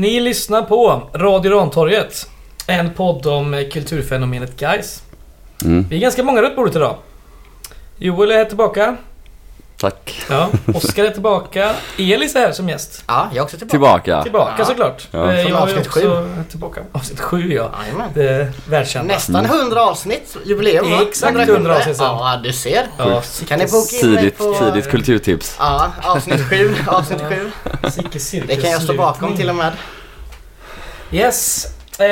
Ni lyssnar på Radio Rantorget. En podd om kulturfenomenet guys. Mm. Vi är ganska många runt bordet idag. Joel är tillbaka. Tack. Ja, Oskar är tillbaka. Elis är här som gäst. Ja, jag är också tillbaka. Tillbaka. Tillbaka Ja. såklart. Ja. Eh, Från Jag är avsnitt också tillbaka. Avsnitt sju ja. Det välkända. Nästan 100 avsnitt, jubileum va? Exakt 107. 100 avsnitt sen. Ja, du ser. Ja, Kan ni boka in Tidigt, på... tidigt kulturtips. Ja, avsnitt 7. Avsnitt 7. Sicke Det kan jag stå bakom till och med. Yes. Eh,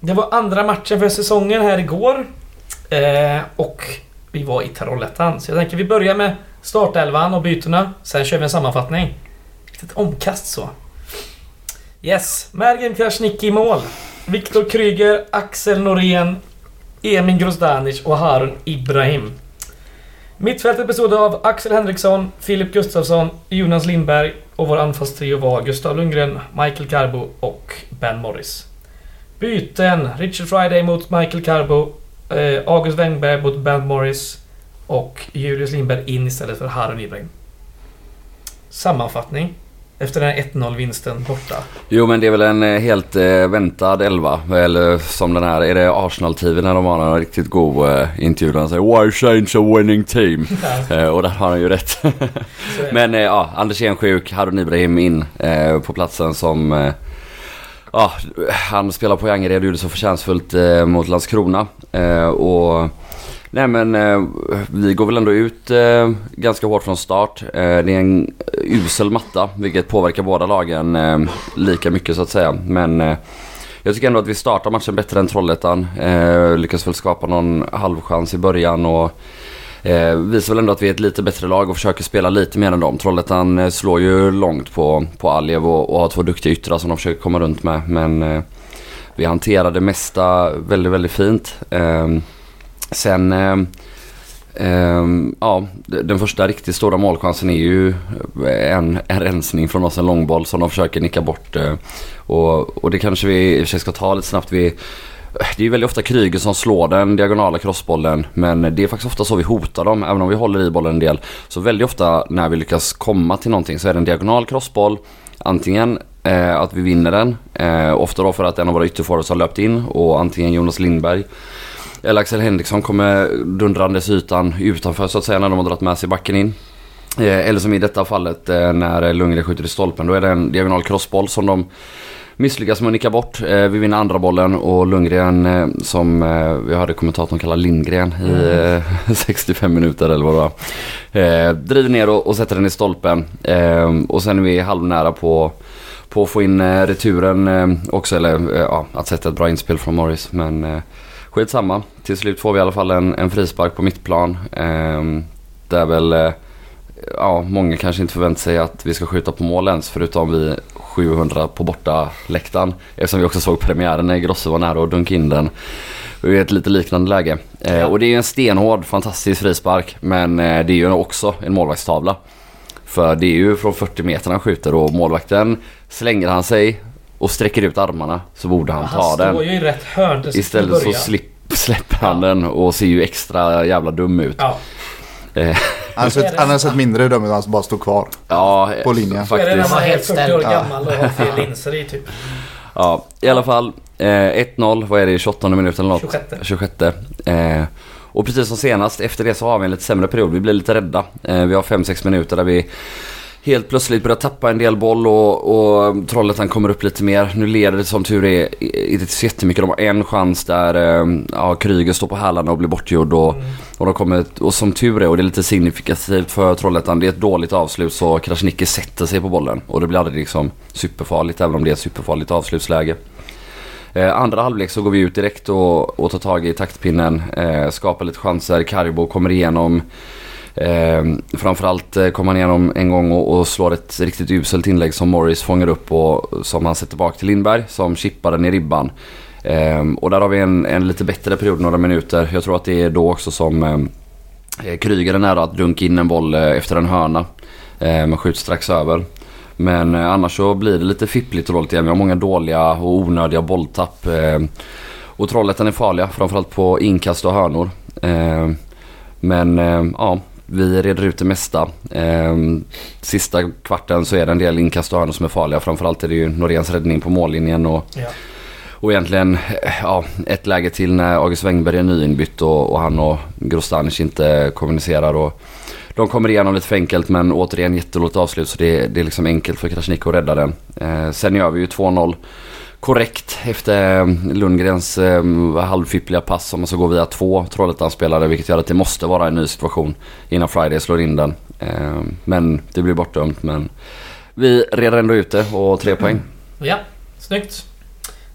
det var andra matchen för säsongen här igår. Eh, och vi var i Trollhättan. Så jag tänker vi börjar med startelvan och bytena. Sen kör vi en sammanfattning. Ett omkast så. Yes. Mergen Krasniqi i mål. Viktor Kryger, Axel Norén, Emin Grozdanic och Harun Ibrahim. Mittfältet bestod av Axel Henriksson, Filip Gustafsson, Jonas Lindberg och vår anfallstrio var Gustav Lundgren, Michael Carbo och Ben Morris. Byten. Richard Friday mot Michael Carbo, eh, August Wengberg mot Ben Morris och Julius Lindberg in istället för Harun Ibrahim. Sammanfattning. Efter den här 1-0 vinsten borta. Jo men det är väl en eh, helt eh, väntad elva. Eller som den här, är det Arsenal-TV när de har en riktigt god eh, intervju där han säger Why change a winning team? eh, och där har han ju rätt. Men eh, ja, Anders Ehnsjuk, Harun Ibrahim in eh, på platsen som eh, Ja, han spelar på Angered och gjorde så förtjänstfullt eh, mot Landskrona. Eh, och Nej men eh, vi går väl ändå ut eh, ganska hårt från start. Eh, det är en usel matta vilket påverkar båda lagen eh, lika mycket så att säga. Men eh, jag tycker ändå att vi startar matchen bättre än Trollhättan. Eh, lyckas väl skapa någon halvchans i början och eh, visar väl ändå att vi är ett lite bättre lag och försöker spela lite mer än dem. Trollhättan slår ju långt på, på Aljev och, och har två duktiga yttrar som de försöker komma runt med. Men vi hanterar det mesta väldigt, väldigt fint. Ehm, Sen, eh, eh, ja, den första riktigt stora målchansen är ju eh, en, en rensning från oss, en långboll som de försöker nicka bort. Eh, och, och det kanske vi i och för sig ska ta lite snabbt. Vi, eh, det är ju väldigt ofta Kryger som slår den diagonala crossbollen men det är faktiskt ofta så vi hotar dem även om vi håller i bollen en del. Så väldigt ofta när vi lyckas komma till någonting så är det en diagonal crossboll. Antingen eh, att vi vinner den, eh, ofta då för att en av våra ytterforwards har löpt in och antingen Jonas Lindberg eller Axel Henriksson kommer dundrandes ytan utanför så att säga när de har dragit med sig backen in. Eh, eller som i detta fallet eh, när Lundgren skjuter i stolpen. Då är det en diagonal crossboll som de misslyckas med att nicka bort. Eh, vi vinner andra bollen och Lundgren som vi hörde kommentatorn kalla Lindgren i mm. 65 minuter eller vad det var. Driver ner och, sätter den i stolpen. Och sen är vi halvnära på på att få in returen också, eller ja, att sätta ett bra inspel från Morris. Men skitsamma. Till slut får vi i alla fall en, en frispark på mittplan. Eh, där väl, eh, ja, många kanske inte förväntar sig att vi ska skjuta på mål ens, förutom vi 700 på borta läktaren Eftersom vi också såg premiären när Grosse var nära och dunka in den. I ett lite liknande läge. Eh, och det är ju en stenhård, fantastisk frispark. Men eh, det är ju också en målvaktstavla. För det är ju från 40 meter han skjuter och målvakten slänger han sig och sträcker ut armarna så borde han Han ta står den. ju i rätt hörn Istället så slip, släpper han den och ser ju extra jävla dum ut. Ja, Eh, Han har sett, han mindre dum ut, han bara stod kvar. ja, På linjen. så är det när faktiskt. man är helt 40 år ja. gammal och har fel linser i typ. Ja, i alla fall. Eh, 1-0, vad är det, i 28 minuten eller något? 26. 26. Eh, och precis som senast, efter det så har vi en lite sämre period. Vi blir lite rädda. Eh, vi har 5-6 minuter där vi helt plötsligt börjar tappa en del boll och, och Trollhättan kommer upp lite mer. Nu leder det som tur är inte så jättemycket. De har en chans där eh, ja, Kryger står på hälarna och blir bortgjord. Och, Mm. och, de kommer, och som tur är, och det är lite signifikativt för Trollhättan, det är ett dåligt avslut så Krasniqi sätter sig på bollen. Och det blir aldrig liksom superfarligt även om det är ett superfarligt avslutsläge. Eh, andra halvlek så går vi ut direkt och, och tar tag i taktpinnen, eh, skapar lite chanser. Karibo kommer igenom. Ehm, eh, framförallt kom kommer han igenom en gång och, och slår ett riktigt uselt inlägg som Morris fångar upp och som han sätter bak till Lindberg som chippar den i ribban. Eh, och där har vi en, en lite bättre period, några minuter. Jag tror att det är då också som ehm, eh, Kryger är nära att dunka in en boll eh, efter en hörna. Eh, men skjuts strax över. Men eh, annars så blir det lite fippligt och dåligt igen. Vi har många dåliga och onödiga bolltapp. Eh, och Trollhättan är farliga, framförallt på inkast och hörnor. Eh, men eh, ja, vi reder ut det mesta. Eh, sista kvarten så är det en del inkast och hörnor som är farliga. Framförallt är det ju Noréns räddning på mållinjen och, Ja. och egentligen eh, ja, ett läge till när August Wengberg är nyinbytt och, och han och Grostanic inte kommunicerar. Och, de kommer igenom lite för enkelt men återigen jättelågt avslut så det, det är liksom enkelt för Krasniqi att rädda den. Eh, sen gör vi ju 2-0 korrekt efter eh, Lundgrens eh, halvfippliga pass som så går via två Trollhättan-spelare vilket gör att det måste vara en ny situation innan Friday slår in den. Eh, men det blir bortdömt men vi reder ändå ut det och tre poäng. Ja, snyggt.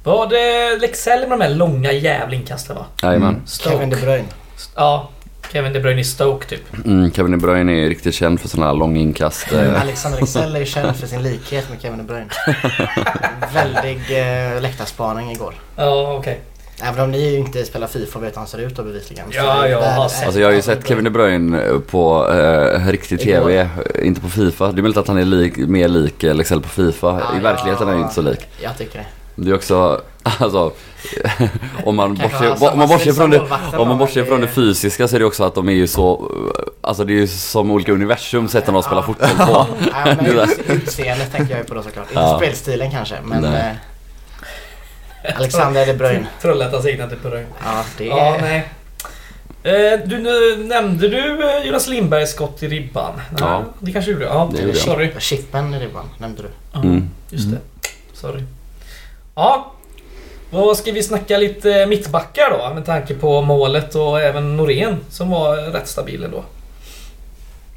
Var det Lexell med de här långa jävla inkasten va? Jajamän. Mm. Stoke. Kevin De Bruyne. Ja, Kevin De Bruyne i Stoke typ. Mm, Kevin De Bruyne är ju riktigt känd för sådana här långa inkast. eh. Alexander Excel är ju känd för sin likhet med Kevin De Bruyne. Väldig eh, läktarspaning igår. Ja, okej. Även om ni ju inte spelar Fifa och vet hur han ser ut då bevisligen. Ja, jag har sett. Alltså jag har ju sett Kevin De Bruyne på eh, riktig TV, eh, inte på Fifa. Det är möjligt att han är lik, mer lik eh, Lexell på Fifa. Ja, I verkligen är han ja. inte så lik. Jag tycker det. Det är också, alltså, om man bortser, om man bortser från det, om man bortser från det det- fysiska så är det också att de är ju så, alltså det är ju som olika universum sätten de spelar Ja. fotboll på. Ja, men utseendet tänker jag ju på då såklart. Inte Ja. spelstilen kanske men Nej. eh, Alexander De Bruyne. Trollhättans egna De Bruyne. Ja det Ja, är... nej. Eh, du, nämnde du eh, Jonas Lindbergs skott i ribban? Ja. Det kanske du gjorde? Ja, Det gjorde jag. sorry. Chippen i ribban nämnde du. Ja, Mm. just det. Sorry. Ja. Vad ska vi snacka lite mittbackar då? Med tanke på målet och även Norén som var rätt stabil ändå.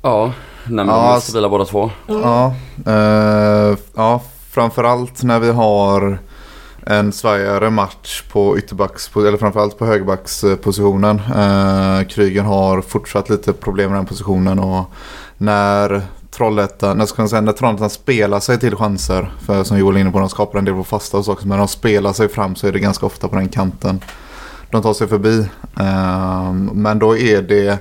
Ja, nej men Ja, de är stabila båda två. Ja, eh, ja, framförallt när vi har en svajigare match på ytterbacks, eller framförallt på högerbackspositionen. Eh, Kryger har fortsatt lite problem med den positionen och när Trollhättan, när, ska man säga, när Trollhättan spelar sig till chanser, för som Joel är inne på, de skapar en del på fasta och saker, men när de spelar sig fram så är det ganska ofta på den kanten de tar sig förbi. Eh, men då är det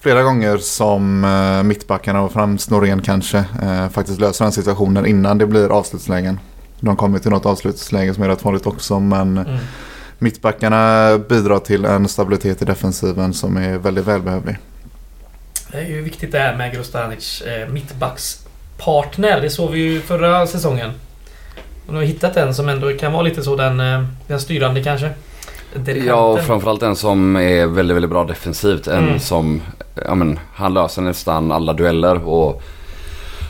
flera gånger som eh, mittbackarna och främst Norén kanske eh, faktiskt löser den situationen innan det blir avslutslägen. De kommer till något avslutsläge som är rätt farligt också men Mm. mittbackarna bidrar till en stabilitet i defensiven som är väldigt välbehövlig. Det är ju viktigt det här med Grostanic eh, mittbackspartner. Det såg vi ju förra säsongen. Och nu har hittat en som ändå kan vara lite så den, eh, den styrande kanske. Dirigenten. Ja, och framförallt en som är väldigt, väldigt bra defensivt. En Mm. som, ja men, han löser nästan alla dueller och,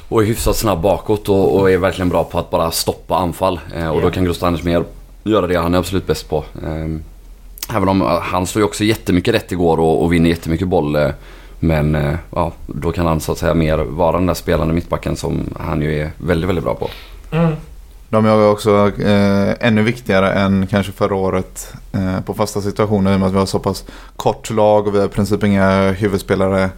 och är hyfsat snabb bakåt och, och är verkligen bra på att bara stoppa anfall. Eh, och då Ja. kan Grostanic mer göra det han är absolut bäst på. Eh, även om han slår ju också jättemycket rätt igår och, och vinner jättemycket boll. Eh, men eh, ja, då kan han så att säga mer vara den där spelande mittbacken som han ju är väldigt, väldigt bra på. Mm. De är också eh, ännu viktigare än kanske förra året eh, på fasta situationer i och med att vi har så pass kort lag och vi har i princip inga huvudspelare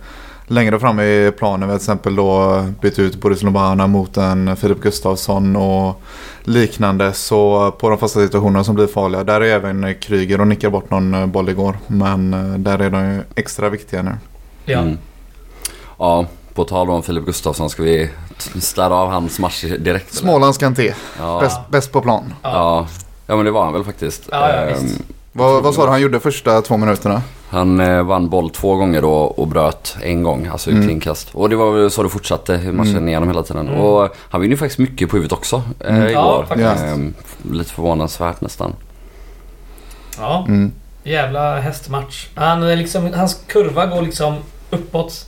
längre fram i planen. Vi har till exempel då bytt ut Boris Lobana mot en Filip Gustafsson och liknande. Så på de fasta situationerna som blir farliga, där är även Kryger och nickar bort någon boll igår. Men eh, där är de ju extra viktiga nu. Ja. Mm. Ja, på tal om Filip Gustafsson ska vi städa av hans match direkt. Smålands Kanté, Ja. bäst, bäst på plan. Ja. ja, men det var han väl faktiskt. Ja, ja, Ehm. Vad, vad sa du han gjorde första två minuterna? Han eh, vann boll två gånger då och bröt en gång, alltså Mm. inkast. Och det var väl så det fortsatte matchen Mm. igenom hela tiden. Mm. Och han vinner ju faktiskt mycket på huvudet också eh, Mm. Ja, igår. faktiskt. Ehm, lite förvånansvärt nästan. ja. Mm. Jävla hästmatch. Han, är liksom, hans kurva går liksom uppåt.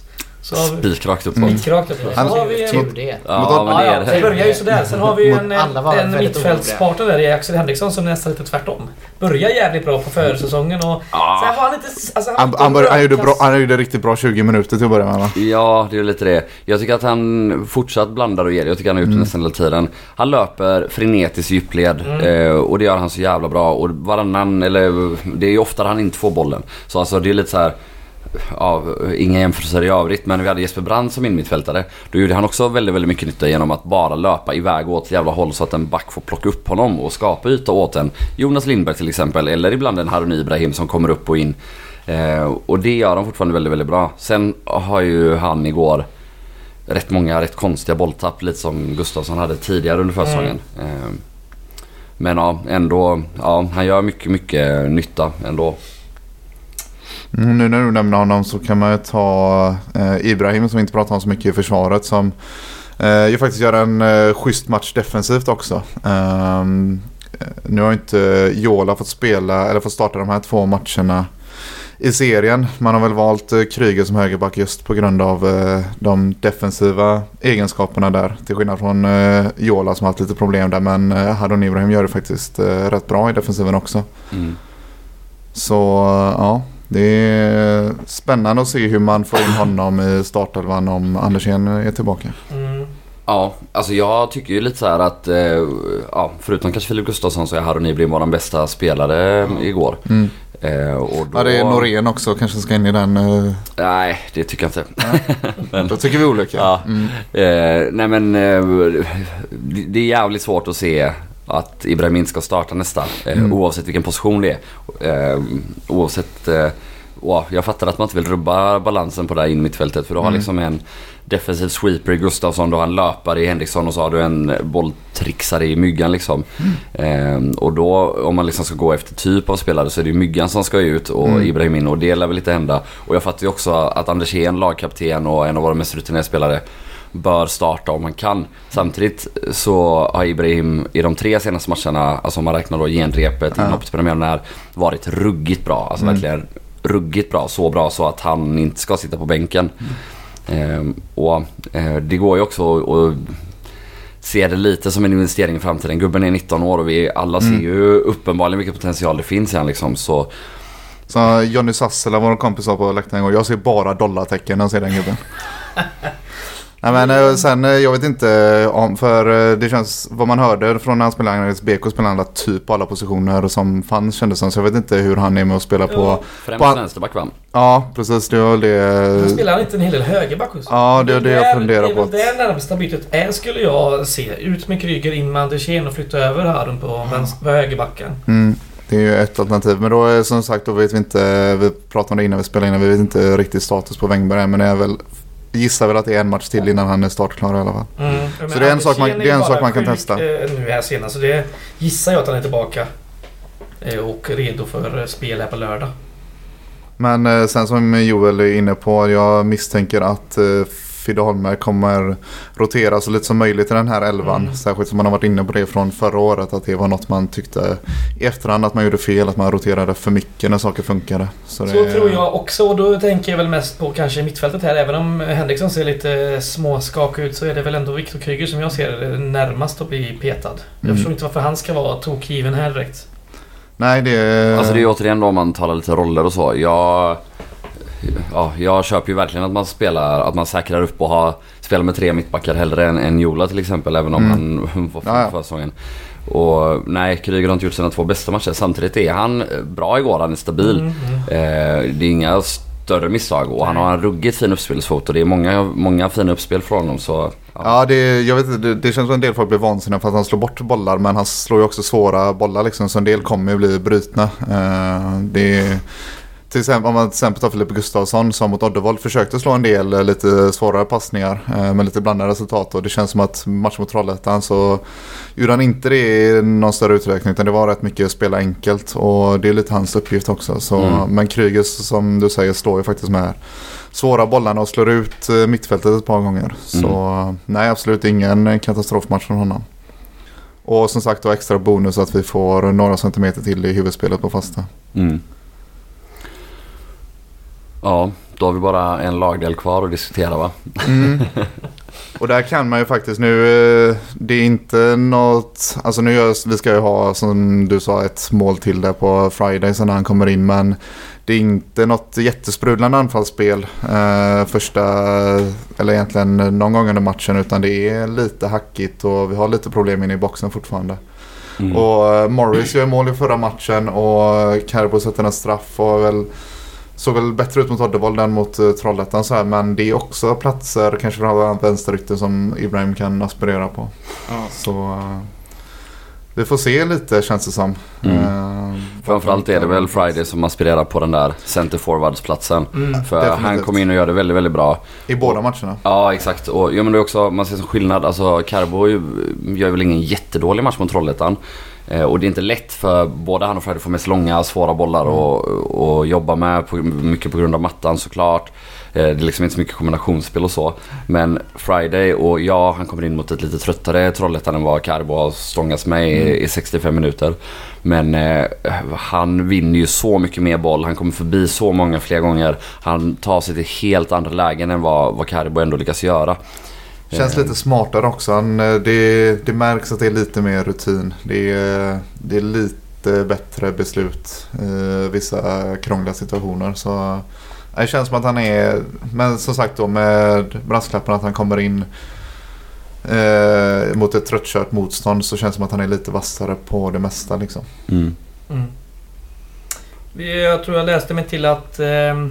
Spikrakt uppåt. Mm. Spikrakt uppåt. Så Han- har vi en... Tur det. Ja, men det är det det. börjar ju sådär. Sen har vi ju en, en mittfältspartner där i Axel Henriksson som nästan lite tvärtom. Börjar jävligt bra på försäsongen och Ja. sen var han inte... Alltså, Han, han, började, han, gjorde bra, han gjorde riktigt bra 20 minuter till att börja med va? Ja, det är lite det. Jag tycker att han fortsatt blandar och ger. Jag tycker han har gjort det Mm. nästan hela tiden. Han löper frenetiskt djupled Mm. eh, och det gör han så jävla bra. Och varannan, eller det är ju oftare han inte får bollen. Så alltså det är lite så här. Ja, inga jämförelser i övrigt men vi hade Jesper Brand som innermittfältare. Då gjorde han också väldigt, väldigt mycket nytta genom att bara löpa iväg åt jävla håll så att en back får plocka upp honom och skapa yta åt en. Jonas Lindberg till exempel, eller ibland en Harun Ibrahim som kommer upp och in. Eh, och det gör han fortfarande väldigt, väldigt bra. Sen har ju han igår rätt många rätt konstiga bolltapp, lite som Gustafsson hade tidigare under försäsongen. Eh, men ja, ändå, ja, han gör mycket, mycket nytta ändå. Mm, nu när du nämner honom så kan man ju ta eh, Ibrahim som vi inte pratar om så mycket i försvaret som eh, ju faktiskt gör en eh, schysst match defensivt också. Ehm, eh, nu har inte Jola fått spela eller fått starta de här två matcherna i serien. Man har väl valt eh, Kryger som högerback just på grund av eh, de defensiva egenskaperna där. Till skillnad från eh, Jola som har haft lite problem där men Haron Ibrahim gör det faktiskt rätt bra i defensiven också. Mm. Så ja, det är spännande att se hur man får in honom i startelvan om Andersén är tillbaka. Mm. Ja, alltså jag tycker ju lite så här att, eh, ja, förutom kanske Filip Gustafsson så är Harry Nybring vår bästa spelare igår. Mm. Eh, och då, Ja, det är Norén också kanske ska in i den. eh, Nej, det tycker jag inte. Då tycker vi olika. Ja. Mm. Eh, nej men eh, det det är jävligt svårt att se att Ibrahim inte ska starta nästa. Eh, Mm. Oavsett vilken position det är. Eh, oavsett... Eh, wow, jag fattar att man inte vill rubba balansen på det här in mittfältet. För du har Mm. liksom en defensiv sweeper i Gustafsson, du har en löpare i Henriksson och så har du en bolltrixare i Myggan liksom. Mm. Eh, och då om man liksom ska gå efter typ av spelare så är det ju Myggan som ska ut och Mm. Ibrahim in och det lär väl inte hända. Och jag fattar ju också att Andersén, lagkapten och en av våra mest rutinerade spelare bör starta om man kan. Samtidigt så har Ibrahim i de tre senaste matcherna, alltså om man räknar då genrepet, Ja. inhoppet, premiären här, varit ruggigt bra. Alltså Mm. verkligen ruggigt bra. Så bra så att han inte ska sitta på bänken. Ehm, och eh, det går ju också att se det lite som en investering i framtiden. Gubben är 19 år och vi alla ser Mm. ju uppenbarligen vilken potential det finns i han liksom. Så Så Jonny Sassela, vår kompis sa på läktaren igår, jag ser bara dollartecken när jag ser den gubben. Nej men eh, sen, eh, jag vet inte om, för eh, det känns, vad man hörde från när han spelade Agnes BK spelade alla typ alla positioner som fanns kändes som. Så jag vet inte hur han är med att spela på. Ja. främst På- vänsterback va? Ja precis, det var väl Men det. spelar han inte en hel del högerback också? Ja, det är det jag där- funderar på. Det är närmsta bytet är skulle jag se. Ut med Kryger, in med Andersén och flytta över Harun på, vänster, på högerbacken. Mm, det är ju ett alternativ. Men då är som sagt, då vet vi inte, vi pratade om det innan vi spelade in, vi vet inte riktigt status på Wängberg än, men det är väl gissar väl att det är en match till innan han är startklar i alla fall. Mm. Men Så det är en sak man- det är en sak man kan sjuk, testa. eh, Nu här senast. Så det gissar jag att han är tillbaka. eh, Och redo för eh, spel här på lördag. Men sen som Joel är inne på, jag misstänker att Fidde Holmberg kommer rotera så lite som möjligt i den här elvan. Mm. Särskilt som man har varit inne på det från förra året, att det var något man tyckte i efterhand att man gjorde fel, att man roterade för mycket när saker funkade. Så, Så det, tror jag också. Och då tänker jag väl mest på kanske mittfältet här. Även om Henriksson ser lite småskakig ut så är det väl ändå Viktor Kryger som jag ser det närmast att bli petad. Jag Mm. förstår inte varför han ska vara tokgiven här direkt. Nej, det... Alltså det är återigen då om man talar lite roller och så. Jag, ja, jag köper ju verkligen att man spelar, att man säkrar upp och har, spelar med tre mittbackar hellre än, än Jola till exempel. Även om Mm. han var för försäsongen. Och nej, Kryger har inte gjort sina två bästa matcher. Samtidigt är han bra igår, han är stabil. Mm, mm. Eh, det är inga större misstag och han har en ruggigt fin uppspelsfot och det är många, många fina uppspel från honom. Så, ja. Ja, det, jag vet, det, det känns som en del folk blir vansinniga för att han slår bort bollar. Men han slår ju också svåra bollar liksom. Så en del kommer ju bli brutna. Eh, det, till exempel, om man till exempel tar Filip Gustafsson som mot Oddevold försökte slå en del eh, lite svårare passningar. Eh, med lite blandade resultat. Och det känns som att matchen mot Trollhättan så gjorde han inte det i någon större utsträckning. Utan det var rätt mycket att spela enkelt. Och det är lite hans uppgift också. Så, Mm. Men Kryger som du säger slår ju faktiskt med svåra bollarna och slår ut eh, mittfältet ett par gånger. Så nej, absolut ingen katastrofmatch från honom. Och som sagt då extra bonus att vi får några centimeter till i huvudspelet på fasta. Mm. Ja, då har vi bara en lagdel kvar att diskutera va? Mm. Och där kan man ju faktiskt nu, eh, det är inte något, alltså nu gör, vi ska ju ha som du sa ett mål till där på Friday sen när han kommer in men det är inte något jättesprudlande anfallsspel eh, första, eller egentligen någon gång under matchen utan det är lite hackigt och vi har lite problem inne i boxen fortfarande. Mm. Och eh, Morris gör mål i förra matchen och Carbo sätter en straff och väl såg väl bättre ut mot Oddevold än mot uh, Trollhättan så här, men det är också platser, kanske framförallt vänsterytter som Ibrahim kan aspirera på. Så eh, vi får se lite känns det som. Mm. Eh, Framförallt är det väl Friday som aspirerar på den där center forwardsplatsen. Mm. För Definitivt. han kommer in och gör det väldigt, väldigt bra. I båda matcherna. Ja, exakt. Och ja, men det är också, man ser som skillnad. Alltså Carbo gör väl ingen jättedålig match mot Trollhättan. Eh, och det är inte lätt för både han och Friday får mest långa, svåra bollar och, och jobba med. På, mycket på grund av mattan såklart. Eh, det är liksom inte så mycket kombinationsspel och så. Men Friday och ja, han kommer in mot ett lite tröttare Trollhättan än vad Carbo har stångats med i, i 65 minuter. Men eh, han vinner ju så mycket mer boll. Han kommer förbi så många fler gånger. Han tar sig till helt andra lägen än vad, vad Carbo ändå lyckas göra. Känns Eh, lite smartare också. Han, eh, det, det märks att det är lite mer rutin. Det är, det är lite bättre beslut i vissa krångliga situationer. Så eh, det känns som att han är, men som sagt då med brasklappen att han kommer in eh, mot ett tröttkört motstånd så känns det som att han är lite vassare på det mesta liksom. Mm. Mm. Jag tror jag läste mig till att eh,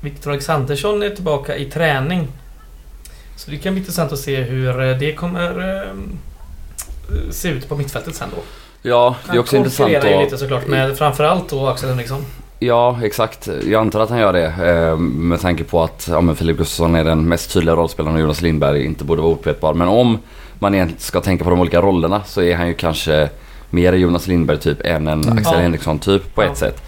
Viktor Alexandersson är tillbaka i träning. Så det kan bli intressant att se hur eh, det kommer eh, se ut på mittfältet sen då. Ja, det är också Han intressant konkurrerar ju lite såklart med framförallt då Axel Henriksson. Ja, exakt. Jag antar att han gör det. Eh, med tanke på att ja, men Filip Gustafsson är den mest tydliga rollspelaren och Jonas Lindberg inte borde vara opetbar. Men om man egentligen ska tänka på de olika rollerna så är han ju kanske mer Jonas Lindberg typ än en Mm. Axel Ja. Henriksson typ på Ja. ett sätt.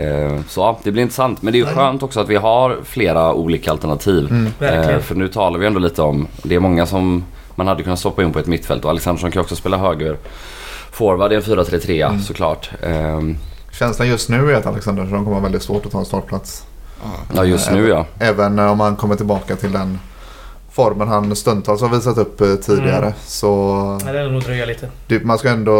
Eh, så ja, det blir intressant. Men det är ju skönt också att vi har flera olika alternativ. Mm. Eh, för nu talar vi ändå lite om, det är många som man hade kunnat stoppa in på ett mittfält och Alexandersson kan också spela höger. Forward i en 4-3-3 Mm. såklart. Eh, Känslan just nu är att Alexandersson kommer ha väldigt svårt att ta en startplats. ja just nu ja. Även om han kommer tillbaka till den formen han stundtals har visat upp eh, tidigare. Mm. Så Nej, det är nog dröja lite. man ska ändå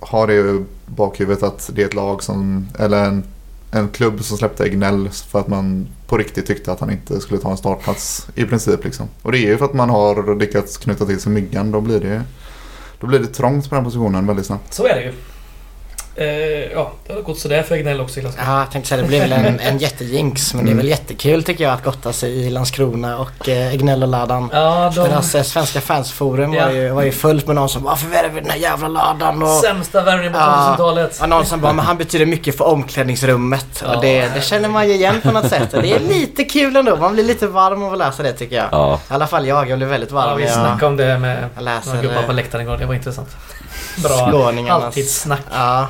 ha det i bakhuvudet att det är ett lag som, eller en, en klubb som släppte Egnell för att man på riktigt tyckte att han inte skulle ta en startplats i princip. Liksom. Och det är ju för att man har lyckats knyta till sig myggan. Då blir det, då blir det trångt på den positionen väldigt snabbt. Så är det ju. Eh, ja, det har gått sådär för Egnell också i Landskrona. Ja, jag tänkte säga det blir väl en, en jättejinx men det är Mm. väl jättekul tycker jag att gotta sig i Landskrona och eh, Egnell och Ladan. Ja, de Deras eh, svenska fansforum Ja. var, ju, var ju fullt med någon som varför värvar vi den här jävla Ladan? Och, sämsta värvningen på Ja. 2000-talet. och någon som bara, men han betyder mycket för omklädningsrummet. Ja. Och det, det känner man ju igen på något sätt. Och det är lite kul ändå. Man blir lite varm av att läsa det tycker jag. ja. I alla fall jag, jag blir väldigt varm Ja, vi snackade om det med några gubbar på läktaren igår. Det var intressant. Bra. skåningarnas... Alltid snack. Ja,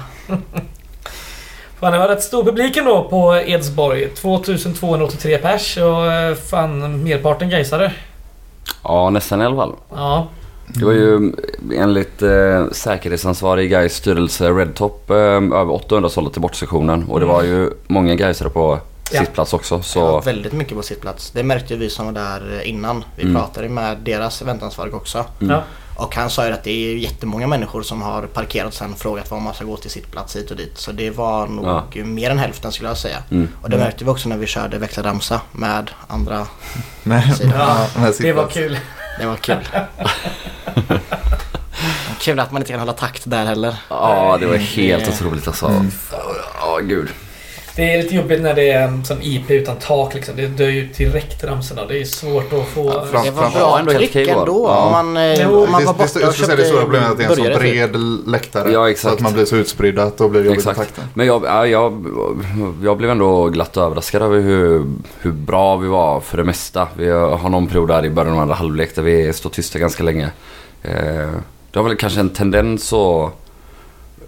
Fan, det var rätt stor publik ändå på Edsborg. 2283 pers och eh, fan merparten gaisare. ja, nästan i alla fall. Ja. Det var ju enligt eh, säkerhetsansvarig Gais styrelse Redtop eh, över 800 sålda till bortsektionen. Och det var ju många Gaisare på Ja. sittplats också. Så ja, väldigt mycket på sitt plats. Det märkte vi som var där eh, innan. Vi Mm. pratade med deras eventansvarig också. Mm. ja. Och han sa ju att det är jättemånga människor som har parkerat sen och frågat var man ska gå till sitt plats hit och dit. Så det var nog Ja. mer än hälften skulle jag säga. mm. Och det märkte vi också när vi körde växla ramsa med andra. Sidan. ja, med Det var kul. Det var kul. kul att man inte kan hålla takt där heller. Ja, det var helt Det- otroligt alltså. Mm. Ja, gud. Det är lite jobbigt när det är en sån IP utan tak liksom. Det dör ju direkt ramsorna. Det är svårt att få... Ja, fram- Det var fram- bra Ja, ändå helt tryck ändå. Ja. Om man, eh, Jo, om man var borta jag och skulle säga det stora problemet att det är en så typ. bred läktare. Ja, så exakt. att man blir så utspridd att då blir det jobbigt Exakt. takten. Men jag, ja, jag, jag blev ändå glatt överraskad över hur, hur bra vi var för det mesta. Vi har någon period där i början av andra halvlek där vi står tysta ganska länge. Eh, det har väl kanske en tendens att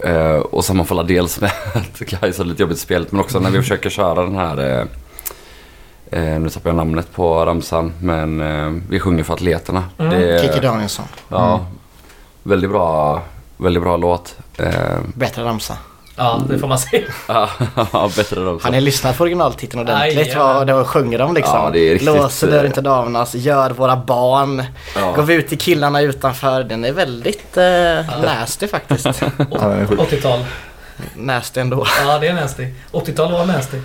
eh, och sammanfalla dels med att Gais har lite jobbigt spelet men också när vi försöker köra den här eh, eh, nu tappar jag namnet på ramsan men eh, vi sjunger för atleterna. Mm, Det- Kikki Danielsson. Ja, väldigt bra, väldigt bra låt. Eh, Bättre ramsa. Ja, det får man säga. ja, bättre ramsa. Har ni lyssnat på originaltiteln ordentligt? Vad det sjunger de liksom? Ja, det är riktigt, Låser dörren eh, till damernas, gör våra barn. Ja. Går vi ut till killarna utanför. Den är väldigt eh, nasty faktiskt. Ja, är sjuk. 80-tal. nasty ändå. Ja, det är nasty. 80-tal var nasty.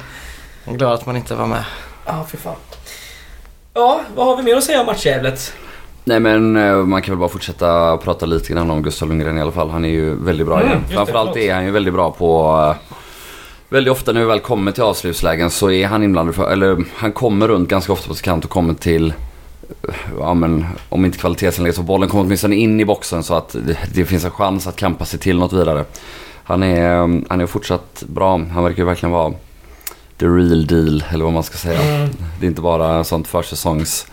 Jag är glad att man inte var med. Ja, fy fan. Ja, vad har vi mer att säga om matchjävlet? Nej men eh, man kan väl bara fortsätta prata lite grann om Gustav Lundgren i alla fall. Han är ju väldigt bra Mm, Framförallt är han ju väldigt bra på... eh, Väldigt ofta när vi väl kommer till avslutslägen så är han inblandad för, eller han kommer runt ganska ofta på sin kant och kommer till eh, Ja men om inte kvalitetsinlägg så bollen kommer åtminstone in i boxen så att det, det finns en chans att kampa sig till något vidare. Han är, han är fortsatt bra. Han verkar ju verkligen vara the real deal eller vad man ska säga. Mm. Det är inte bara sånt försäsongs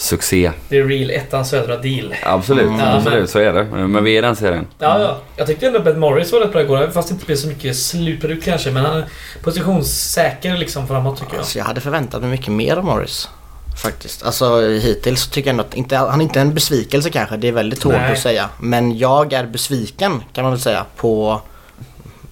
succé. Det är real ettan södra deal. Absolut, Mm. absolut så är det. Men vi är den serien. Ja, ja. Jag tyckte ändå Ben Morris var rätt bra igår. Fast det inte blev så mycket slutprodukt kanske. Men han är positionssäker liksom framåt tycker jag. Alltså, jag hade förväntat mig mycket mer av Morris. Faktiskt. Alltså hittills så tycker jag ändå att inte, han är inte en besvikelse kanske. Det är väldigt hårt Nej. att säga. Men jag är besviken kan man väl säga på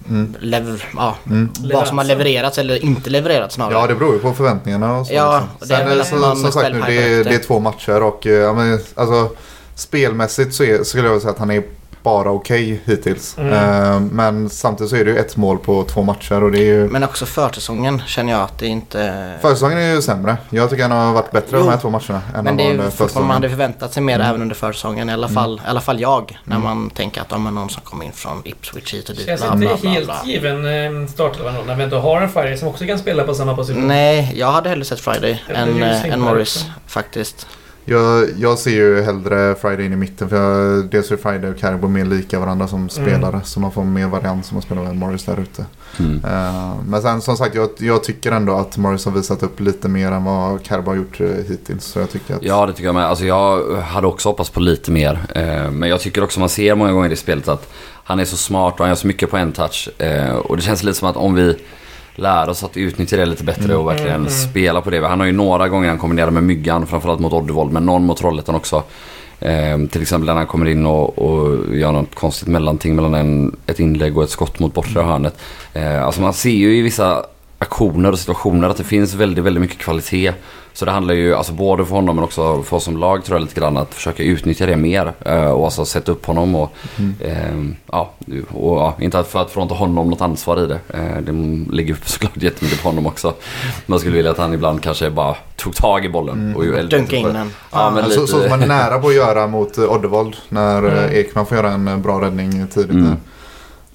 Mm. lever, ja, Mm. vad som har levererats eller inte levererats snarare. Ja, det beror ju på förväntningarna och så. Ja, liksom. och det är Sen, att så, som sagt nu, det, är- det är två matcher och eh, ja, men, alltså, spelmässigt så är, skulle jag vilja säga att han är bara okej hittills. Mm. Eh, men samtidigt så är det ju ett mål på två matcher och det är ju... Men också försäsongen känner jag att det inte... Försäsongen är ju sämre. Jag tycker han har varit bättre Jo. de här två matcherna än Men det är ju fortfarande, man hade förväntat sig mer Mm. även under försäsongen. I alla fall, i alla fall jag. När man tänker att de är någon som kommer in från Ipswich hit och dit. Känns bla, inte bla, bla, helt bla. given eh, startelva då, när vi ändå har en Friday som också kan spela på samma position. Nej, jag hade hellre sett Friday än, simpelt än Morris faktiskt. Jag, jag ser ju hellre Friday in i mitten för jag, dels är Friday och Carbo mer lika varandra som spelare. Så man får mer variant som att spela med Morris där ute. Mm. Eh, men sen som sagt, jag, jag tycker ändå att Morris har visat upp lite mer än vad Carbo har gjort uh, hittills. Så jag tycker att... Ja, det tycker jag med. Alltså jag hade också hoppats på lite mer. Eh, men jag tycker också man ser många gånger i spelet att han är så smart och han gör så mycket på en touch. Eh, och det känns lite som att om vi lär oss att utnyttja det lite bättre och verkligen Mm, mm. spela på det. Han har ju några gånger han kombinerar med Myggan, framförallt mot Oddevold, men någon mot Trollhättan också. Eh, till exempel när han kommer in och, och gör något konstigt mellanting mellan en, ett inlägg och ett skott mot bortre hörnet. Eh, alltså man ser ju i vissa aktioner och situationer att det finns väldigt, väldigt mycket kvalitet. Så det handlar ju alltså både för honom men också för oss som lag tror jag lite grann att försöka utnyttja det mer. Eh, och alltså sätta upp honom och, Mm. eh, ja, och ja, inte för att frånta honom något ansvar i det. Eh, det ligger såklart jättemycket på honom också. Man skulle vilja att han ibland kanske bara tog tag i bollen. Mm. Och, eller- Dunka in den. Ja, men så, lite... så som man är nära på att göra mot Oddevold när eh, Mm. Ekman får göra en eh, bra räddning tidigt. Mm.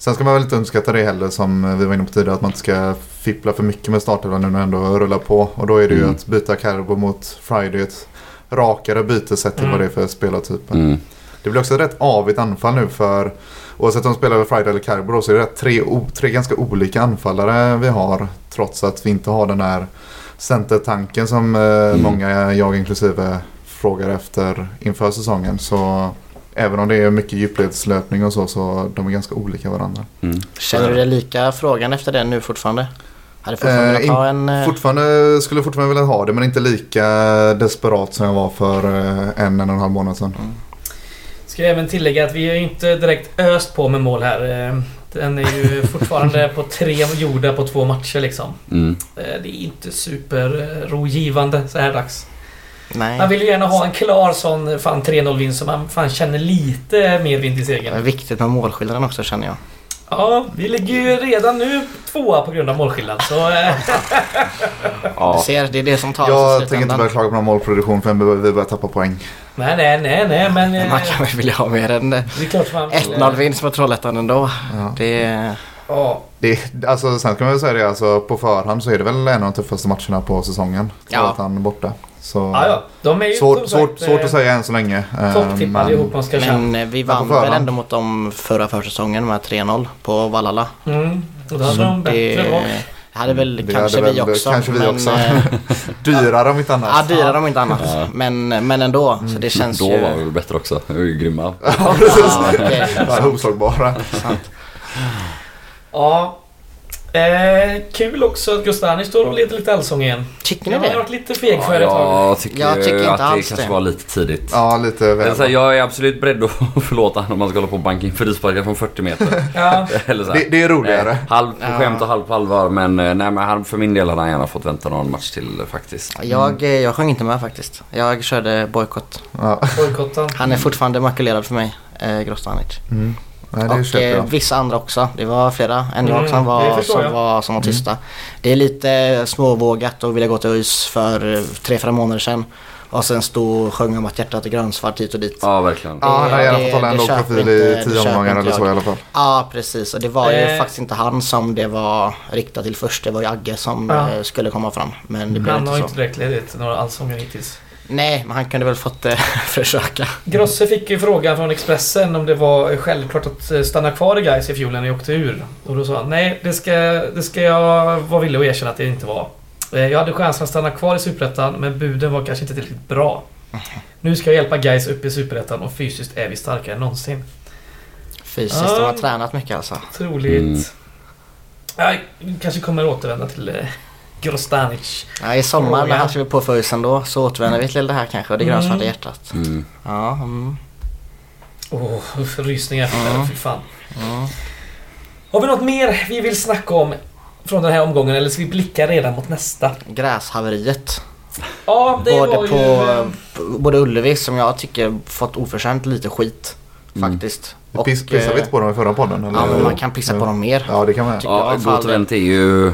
Sen ska man väl inte underskatta det heller som vi var inne på tidigare att man inte ska fippla för mycket med startelvan nu när ändå rullar på. Och då är det ju Mm. att byta Carbo mot Friday ett rakare byte sett till Mm. vad det är för spelartyp. Mm. Det blir också ett rätt avigt anfall nu för oavsett om de spelar med Friday eller Carbo så är det rätt tre, tre ganska olika anfallare vi har. Trots att vi inte har den här centertanken som eh, många, jag inklusive, frågar efter inför säsongen. Så även om det är mycket djupledslöpning och så, så de är ganska olika varandra. Mm. Känner du dig lika frågan efter det nu fortfarande? Hade fortfarande Eh, ha en... eh, Fortfarande, skulle fortfarande vilja ha det men inte lika desperat som jag var för eh, en, en och en halv månad sedan. Ska jag även tillägga att vi är inte direkt öst på med mål här. Eh, Den är ju fortfarande på tre gjorda på två matcher liksom. Mm. Det är inte superrogivande så här dags. Nej. Man vill ju gärna ha en klar sån fan 3-0 vinst så man fan känner lite mer vind i Det är segern. viktigt med målskillnaden också känner jag. Ja, vi ligger ju redan nu tvåa på grund av målskillnad så... eh, Du Ja. ser, det är det som tar Jag tänker inte börja klaga på någon målproduktion för vi börjar tappa poäng. Nej, nej, nej, nej men... eh, Man kan väl vilja ha mer än eh, Det är klart man vill, 1-0 vinst mot Trollhättan ändå. Ja. Det... Ja. Det, alltså, sen kan man väl säga det, alltså, på förhand så är det väl en av de tuffaste matcherna på säsongen. Ja. Han är borta. Så, Ja, ja. De är ju svårt, sagt, svårt eh, att säga än så länge. Eh, Topptippade men- ihop man ska. Men eh, vi vann väl ändå mot dem förra försäsongen med 3-0 på Vallala. Mm. Och då hade de Det bättre lag. hade väl Det kanske hade vi väl- också. kanske vi men, också. eh, Dyrare om inte annat. Ja, dyrare om inte annat. Ja. Men, men ändå. Så det känns Då ju... var vi väl bättre också. Vi var ju grymma. Ja, precis. Ja. Ja, oslagbara. Ja. Eh, kul också att Gustani står och leder lite allsång igen. Tycker Jag ni har det? varit lite feg för ett tag. jag tycker, Jag tycker inte att det kanske det. var lite tidigt. Ja, lite väl. så här, jag är absolut beredd att förlåta honom om man ska hålla på och banka in frisparkar från 40 meter. Ja. Eller så här. Det, det är roligare. Eh, Halv på Ja. skämt och halv på allvar men, eh, nej, men han, för min del hade han gärna fått vänta någon match till eh, faktiskt. Jag, eh, jag sjöng inte med faktiskt. Jag körde bojkott. Ja. Han är fortfarande makulerad för mig, eh, Grostanic. Mm. Nej, det Och eh, vissa andra också. Det var flera än Mm, som det var, som var, som var tysta. Det är lite småvågat att vilja gå till ÖIS för eh, tre, fyra månader sedan. Och sen stå och sjunga om att hjärtat är grönsvart hit och dit. Ja, Ja verkligen. Ja, han har gärna fått hålla en låg profil i tio omgångar eller så jag. i alla fall. precis. Och det var ju Eh. faktiskt inte han som det var riktat till först. Det var ju Agge som Ja. eh, skulle komma fram. Men det blev Han inte har så. inte direkt ledit några allsånger hittills. Nej, men han kunde väl fått eh, försöka. Grosse fick ju frågan från Expressen om det var självklart att eh, stanna kvar i Gais i fjol när ni åkte ur. Och då sa han nej, det ska, det ska jag vara villig att erkänna att det inte var. Eh, Jag hade chansen att stanna kvar i Superettan, men buden var kanske inte tillräckligt bra. Nu ska jag hjälpa guys upp i Superettan och fysiskt är vi starkare än någonsin. Fysiskt, Ja. de har tränat mycket alltså. Troligt. Mm. Jag kanske kommer återvända till eh, Grostanic. Ja, I sommar Fråga. när han skrev på för då så återvänder vi till det här kanske och det Mm. grönsvarta hjärtat. Mm. Ja, mm, Åh, uff, rysningar. Ja. Fy fan. mm. Har vi något mer vi vill snacka om från den här omgången eller ska vi blicka redan mot nästa? Gräshaveriet. Ja, det Både var på ju... eh, på- både Ullevi som jag tycker fått oförtjänt lite skit Mm. faktiskt. Vi piss, pissade vi eh, inte på dem i förra podden? Eller? Ja men man kan pissa på dem mer. Ja det kan man Ja. Gott Event är ju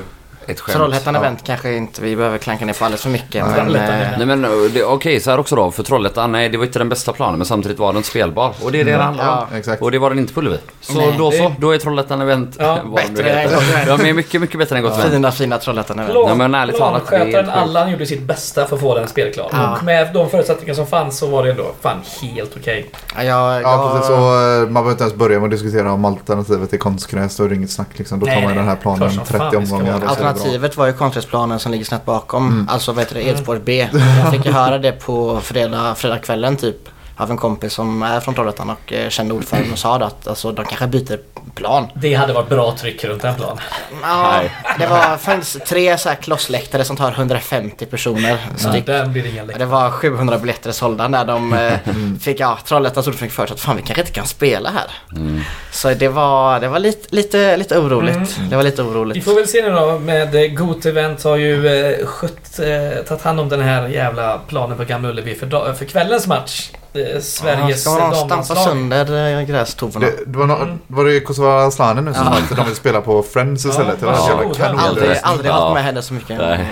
ett skämt. Trollhättan Ja. Event kanske inte vi behöver klanka ner på alldeles för mycket. Men, eh. Nej men uh, det- okej, så här också då. För Trollhättan, nej det var inte den bästa planen men samtidigt var den spelbar. Och det är det det handlar om. ja, Exakt. Och det var den inte på Ullevi. Så Nej. då så, då är Trollhättan Event Ja, bättre än. Ja, men mycket, mycket bättre än Gott fina fina Trollhättan Event. Nej, men ärligt talat, är planskötaren. Allan gjorde sitt bästa för att få den spelklar. Ja. Och med de förutsättningar som fanns så var det ändå fan helt okej. Ja, jag, Ja precis, så eh, man behöver inte ens börja med att diskutera om alternativet är konstgräs. Då är det inget snack liksom. Då tar Nej, man den här nej. planen Klart som 30 fan det ska omgångar. Alternativet var ju konstgräsplanen som ligger snett bakom. Mm. Alltså vad heter det, Edsborg B. Jag fick ju höra det på fredag, fredagskvällen typ. Av en kompis som är från Trollhättan och eh, kände ordföranden och sa det att alltså, de kanske byter plan. Det hade varit bra tryck runt den planen. Ja, Nej. det var, fanns tre så här klossläktare som tar 150 personer. Så styck. den blir ingen Det läktare. var 700 biljetter sålda när de eh, fick, ja, Trollhättans ordförande fick för sig att fan vi kanske inte kan spela här. Mm. Så det var, det var lite, lite, lite oroligt. Mm. Det var lite Vi oroligt. får väl se nu då med eh, Got Event har ju skött, eh, tagit hand om den här jävla planen på Gamla Ullevi för, för kvällens match. Eh, Sveriges ja, ska man stampa sönder eh, grästovorna? Det, det var, no, Mm. var det Kosova Asllani nu som Ja. sa att de vill spela på Friends istället? det var en jävla. Aldrig, aldrig Ja. varit med henne så mycket Nej.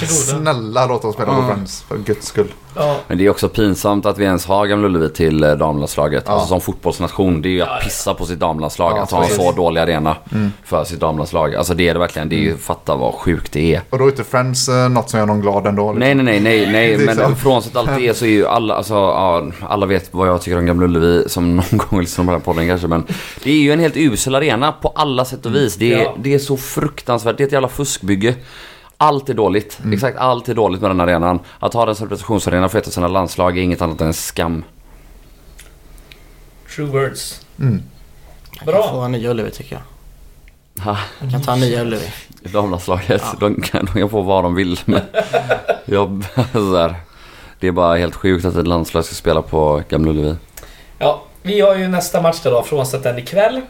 Snälla låt dem spela på Mm. Friends för guds skull. Ja. Men det är också pinsamt att vi ens har Gamla Ullevi till eh, damlandslaget. Ja. Alltså som fotbollsnation, det är ju att pissa på sitt damlandslag. Ja, att ha en så dålig arena Mm. för sitt damlandslag. Alltså det är det verkligen. Det är ju, fatta vad sjukt det är. Och då är inte Friends eh, något som gör någon glad ändå? liksom. Nej, nej, nej, nej, nej. Men frånsett allt det så är ju alla, alltså, ja, alla vet vad jag tycker om Gamla Ullevi som någon gång lyssnar på den här podden kanske. Men det är ju en helt usel arena på alla sätt och vis. Det är, det är så fruktansvärt. Det är ett jävla fuskbygge. Allt är dåligt. Exakt allt är dåligt med den arenan. Att ha den som representationsarena för ett av sina landslag är inget annat än en skam. True words. Mm. Jag Bra. kan få en ny Ullevi tycker jag. Ha, Jag kan ta en ny Ullevi. damlandslaget, Ja. de, kan, de kan få vad de vill. Men jag, så där, det är bara helt sjukt att ett landslag ska spela på Gamla Ullevi. Ja, vi har ju nästa match då, frånsett den ikväll.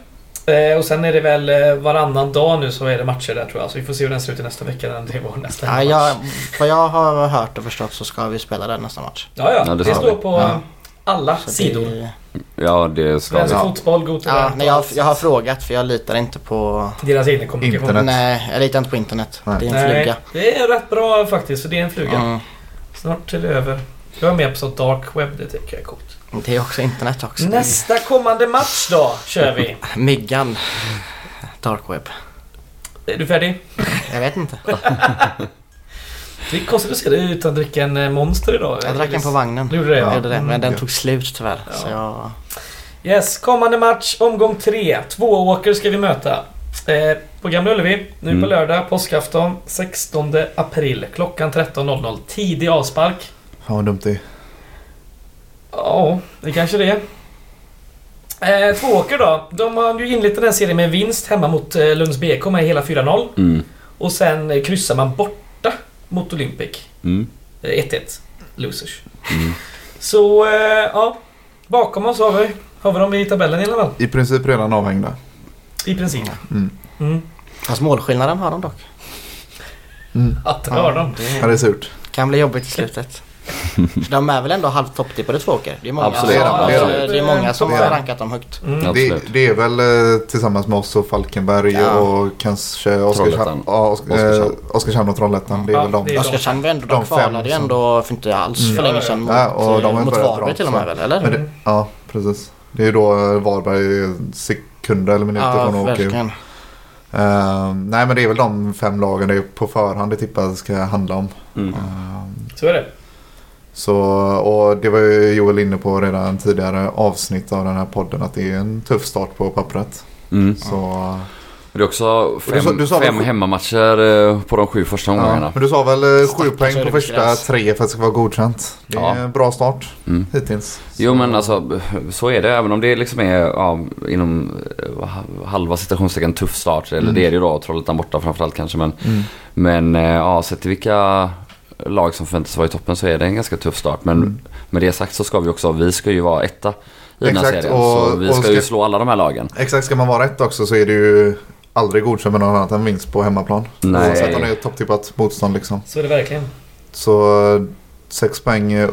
Eh, och sen är det väl eh, varannan dag nu så är det matcher där tror jag. Så vi får se hur den ser ut i nästa vecka när det är vår nästa Ja, match. jag, vad jag har hört och förstått så ska vi spela den nästa match. ja, ja, Ja, det det, står vi. på Ja. alla Så sidor. det- Ja, det ska Svensk vi. Ja. fotboll, god till Ja, nej, och jag, jag har frågat för jag litar inte på... Deras egen kommunikation. Internet. Nej, jag litar inte på internet. Nej. Det är en Nej, fluga. det är rätt bra faktiskt, för det är en fluga. Mm. Snart är det över. Jag är med på sånt dark web, det tycker jag är coolt. Det är också internet också. Nästa kommande match då, kör vi. Myggan. Dark web. Är du färdig? Jag vet inte. Det är konstigt att se dig utan att dricka en eh, Monster idag. Jag drack en på vagnen. Du gjorde det? Ja. gjorde det, men den Ja. tog slut tyvärr. Ja. Så jag... Yes, kommande match, omgång tre. Tvååker ska vi möta. Eh, på Gamla Ullevi, nu Mm. på lördag, påskafton, 16 april. Klockan 13.00. Tidig avspark. Fan vad dumt det är. Ja, det kanske det är. Eh, Tvååker då. De har ju inlett den här serien med en vinst hemma mot eh, Lunds BK med hela 4-0. Mm. Och sen eh, kryssar man borta mot Olympic. Mm. Eh, 1-1. Losers. Mm. Så, eh, ja. Bakom oss har vi, har vi dem i tabellen i alla fall. I princip redan avhängda. I princip. Mm. Mm. Fast målskillnaden har de dock. Mm. Att det har de. Ja, det är surt. kan bli jobbigt i slutet. De är väl ändå halvt topptippade tvååker? Det är många, Absolut, som, det är de, det är det är många som har rankat dem högt. Mm. Det, det är väl eh, tillsammans med oss och Falkenberg Ja. och kanske Oskarshamn, ja, Osk- Oskarshamn. eh, Oskarshamn och Trollhättan. Det är Ja, väl de. Oskarshamn var ändå, de kvalade ju ändå för inte alls Mm. för Ja, länge sedan mot, Ja, och de har mot Varberg bra till och med väl, eller? Ja, precis. Det är ju då eh, Varberg sekunder eller minuter ja, från att åka. Eh, nej men det är väl de fem lagen det är på förhand det tippas ska handla om. Mm. Eh, Så är det. Så, och det var ju Joel inne på redan tidigare avsnitt av den här podden att det är en tuff start på pappret. Mm. Så Det är också du fem, sa- du sa väl fem sju- hemmamatcher eh, på de sju första Ja, omgångarna. men du sa väl eh, sju poäng på första Gräs. tre för att det ska vara godkänt. Det är Ja. en bra start Mm. hittills. Jo Så- men alltså så är det även om det liksom är ja, inom eh, halva citationstecken tuff start. Eller Mm. det är det ju då, Trollhättan borta framförallt kanske. Men, Mm. men ja, sett till vilka lag som förväntas vara i toppen så är det en ganska tuff start. Men Mm. med det sagt så ska vi också, vi ska ju vara etta i den här Exakt, serien. och- så vi ska, ska- ju slå alla de här lagen. Exakt, ska man vara rätt också så är det ju aldrig godkänt med något annat än vinst på hemmaplan. Nej. Oavsett om det är ett topptippat motstånd liksom. Så är det verkligen. Så sex poäng är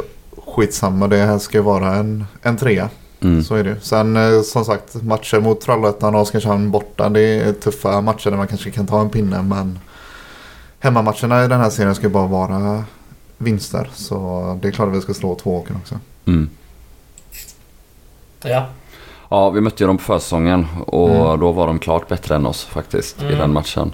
skitsamma. Det här ska ju vara en, en trea. Mm. Så är det. Sen eh, som sagt matcher mot Trollhättan och Oskarshamn borta. Det är tuffa matcher där man kanske kan ta en pinne. Men hemmamatcherna i den här serien ska ju bara vara vinster. Så det är klart att vi ska slå två åken också. Mm. Ja. Ja, vi mötte ju dem på försäsongen och Mm. då var de klart bättre än oss faktiskt i Mm. den matchen.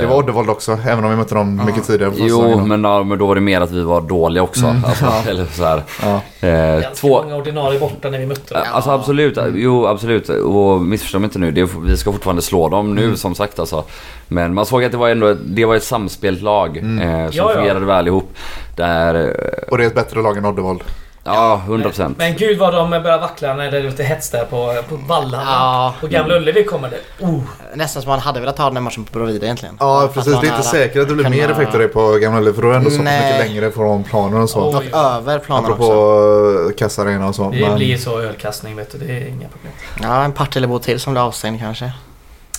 Det var Oddevold också, även om vi mötte dem Ja. mycket tidigare på Jo, men, ja, men då var det mer att vi var dåliga också. Mm, Alltså, ja. Eller så här. Ja. Eh, Ganska två, många ordinarie borta när vi mötte dem. Alltså absolut, jo absolut. Och missförstå mig inte nu. Det, vi ska fortfarande slå dem nu Mm. som sagt alltså. Men man såg att det var ändå det var ett samspelt lag Mm. eh, som Ja, ja. fungerade väl ihop. Där, eh, Och det är ett bättre lag än Oddevold. Ja 100%. Men gud vad de började vackla när det är lite hets där på, på vallarna. Ja. På Gamla Ullevi kommer det. Oh. Nästan som man hade velat ha den här matchen på Brovida egentligen. Ja precis, det är inte säkert att det blir mer effekt av det på Gamla Ullevi. För då är det ändå så mycket längre från planen och så. Och över planen Apropå också. eh, kassarena och så. Det men- blir så ölkastning vet du. Det är inga problem. Ja, en Partillebo till som blev avstängd kanske.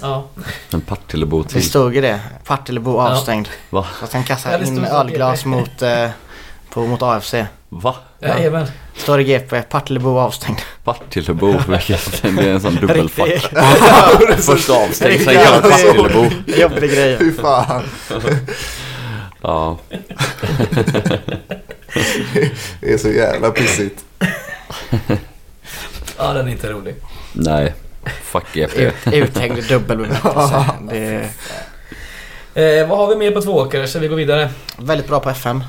Ja. En Partillebo Det till. stod ju det. Partillebo avstängd. Va? Fast han Ja, det in ölglas mot, eh, på, mot AFC. Va? Ja. Jajamän. Står i GP. Partillebo avstängd. Partillebo? vilket- det är en sån dubbelfuck. Först avstängd, sen jävla- Partillebo. Jobbig grej. Fy fan. Ja. Det är så jävla pissigt. Ja, den är inte rolig. Nej. Fuck GP. Ut, uthängd dubbelbemärkelse. Det Eh, vad har vi mer på tvååkare? Så vi går vidare. väldigt bra på FM.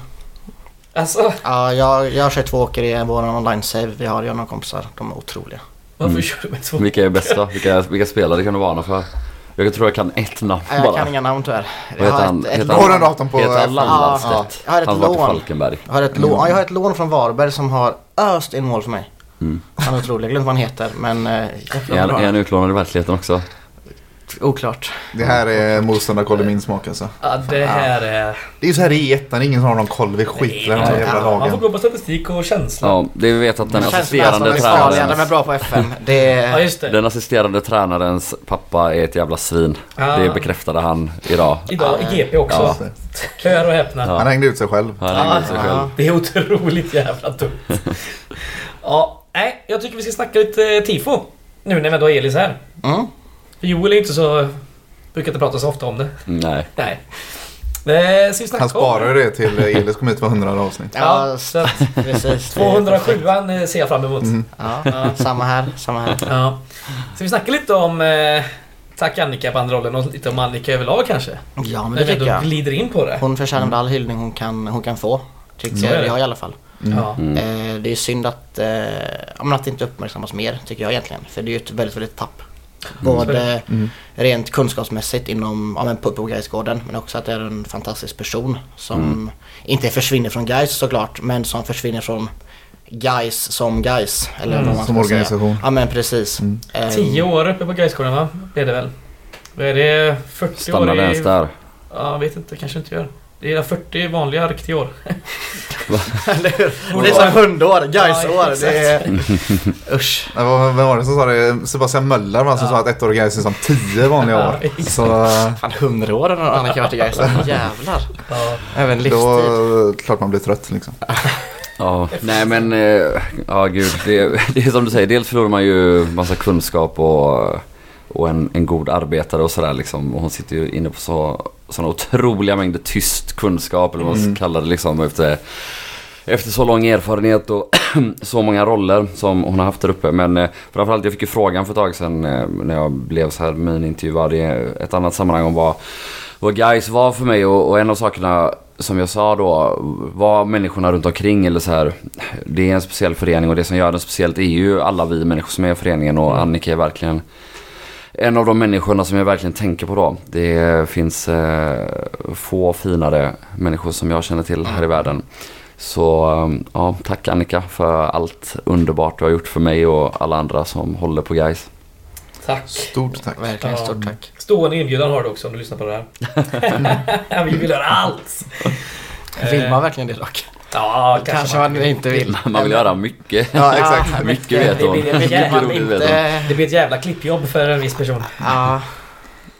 Alltså, Ja, jag, jag kör två åker i vår online-save. Vi har, jag och några kompisar. De är otroliga. varför Mm. kör du med två? Vilka är bäst då? Vilka, vilka spelare kan du varna för? Jag tror jag kan ett namn Nej, Jag bara. kan inga namn tyvärr. Jag har han? ett, ett lån. Har på... Heter han eh, Landstedt? Jag har ett lån. Falkenberg. Jag har, ett lån. Ja, jag har ett lån från Varberg som har öst in mål för mig. Mm. Han är otrolig. Jag glömde vad han heter men jäklar Är han utlånad i verkligheten också? Oklart. Det här är motståndarkoll i min smak alltså. Ja, det här är... Det är ju så här i ettan, ingen som har någon koll. Vi skiter i de här jävla ja, Man får lagen. gå på statistik och känsla. Ja, det vi vet att den assisterande Australien, de är bra på FM. Det Ja, just det. den assisterande tränarens pappa är ett jävla svin. Ja. Det bekräftade han idag. Idag i GP också. Ja. Hör och häpna. Ja. Han hängde ut sig själv. Han hängde ut sig Ja. själv. Det är otroligt jävla dumt. ja, nej, jag tycker vi ska snacka lite tifo. Nu när vi ändå har Elis här. Mm. För Joel är inte så... Brukar inte prata så ofta om det. Nej. Nej. Eh, Han sparar ju det till eh, Elis kom ut för 100 avsnitt. Ja, Ja, så precis. 207 ser jag fram emot. Mm. Ja, Ja. samma här, samma här. Ja. Ska vi snacka lite om... Eh, tack Annika på andra rollen och lite om Annika överlag kanske? Ja, men det tycker jag. glider in på det. Hon förtjänar väl all hyllning hon kan, hon kan få. Så Tycker det. jag i alla fall. Ja. Mm. Eh, det är synd att, eh, att det inte uppmärksammas mer, tycker jag egentligen. För det är ju ett väldigt, väldigt tapp. Både Mm. rent kunskapsmässigt inom, ja, men på, på Gaisgården men också att det är en fantastisk person som Mm. inte försvinner från Gais såklart, men som försvinner från Gais som Gais. Eller Mm, vad man Som ska säga. organisation. Ja men precis. Mm. Eh, Tio år uppe på Gaisgården va? Blev det väl? Vad är det? 40 Stannar år i... ens där? Ja, jag vet inte. Kanske inte gör. Det är 40 vanliga riktiga år. Eller hur? Det är som hundår, Gais-år. Ja, det är... Usch. Nej, vad- Vem var det som sa det? Sebastian Möller va, som Ja. sa att ett år Gais är som tio vanliga Ja, år. Så Fan hundra år har Annika varit i Gais. Jävlar. Ja. Även då livstid. klart man blir trött liksom. Ja, nej men, eh, ja gud. Det, det är som du säger, dels förlorar man ju massa kunskap och, och en, en god arbetare och sådär liksom. Och hon sitter ju inne på så, sådana otroliga mängder tyst kunskap eller vad man Mm. ska kalla det liksom. Efter, efter så lång erfarenhet och så många roller som hon har haft där uppe. Men eh, framförallt, jag fick ju frågan för ett tag sedan eh, när jag blev så här minintervjuad i ett annat sammanhang om vad, vad guys var för mig. Och, och en av sakerna som jag sa då var människorna runt omkring eller så här. Det är en speciell förening och det som gör den speciellt är ju alla vi människor som är i föreningen och Annika är verkligen en av de människorna som jag verkligen tänker på då. Det finns eh, få finare människor som jag känner till här i världen. Så eh, ja, tack Annika för allt underbart du har gjort för mig och alla andra som håller på guys. Tack. Stort tack. Verkligen stort tack. Stående inbjudan har du också om du lyssnar på det här. Vi vill höra allt! Vill man verkligen det dock? Ja, Kanske man inte vill. Man vill göra mycket. Ja, exakt. Mycket vet Det hon. det vet hon. inte... Det blir ett jävla klippjobb för en viss person. Ja,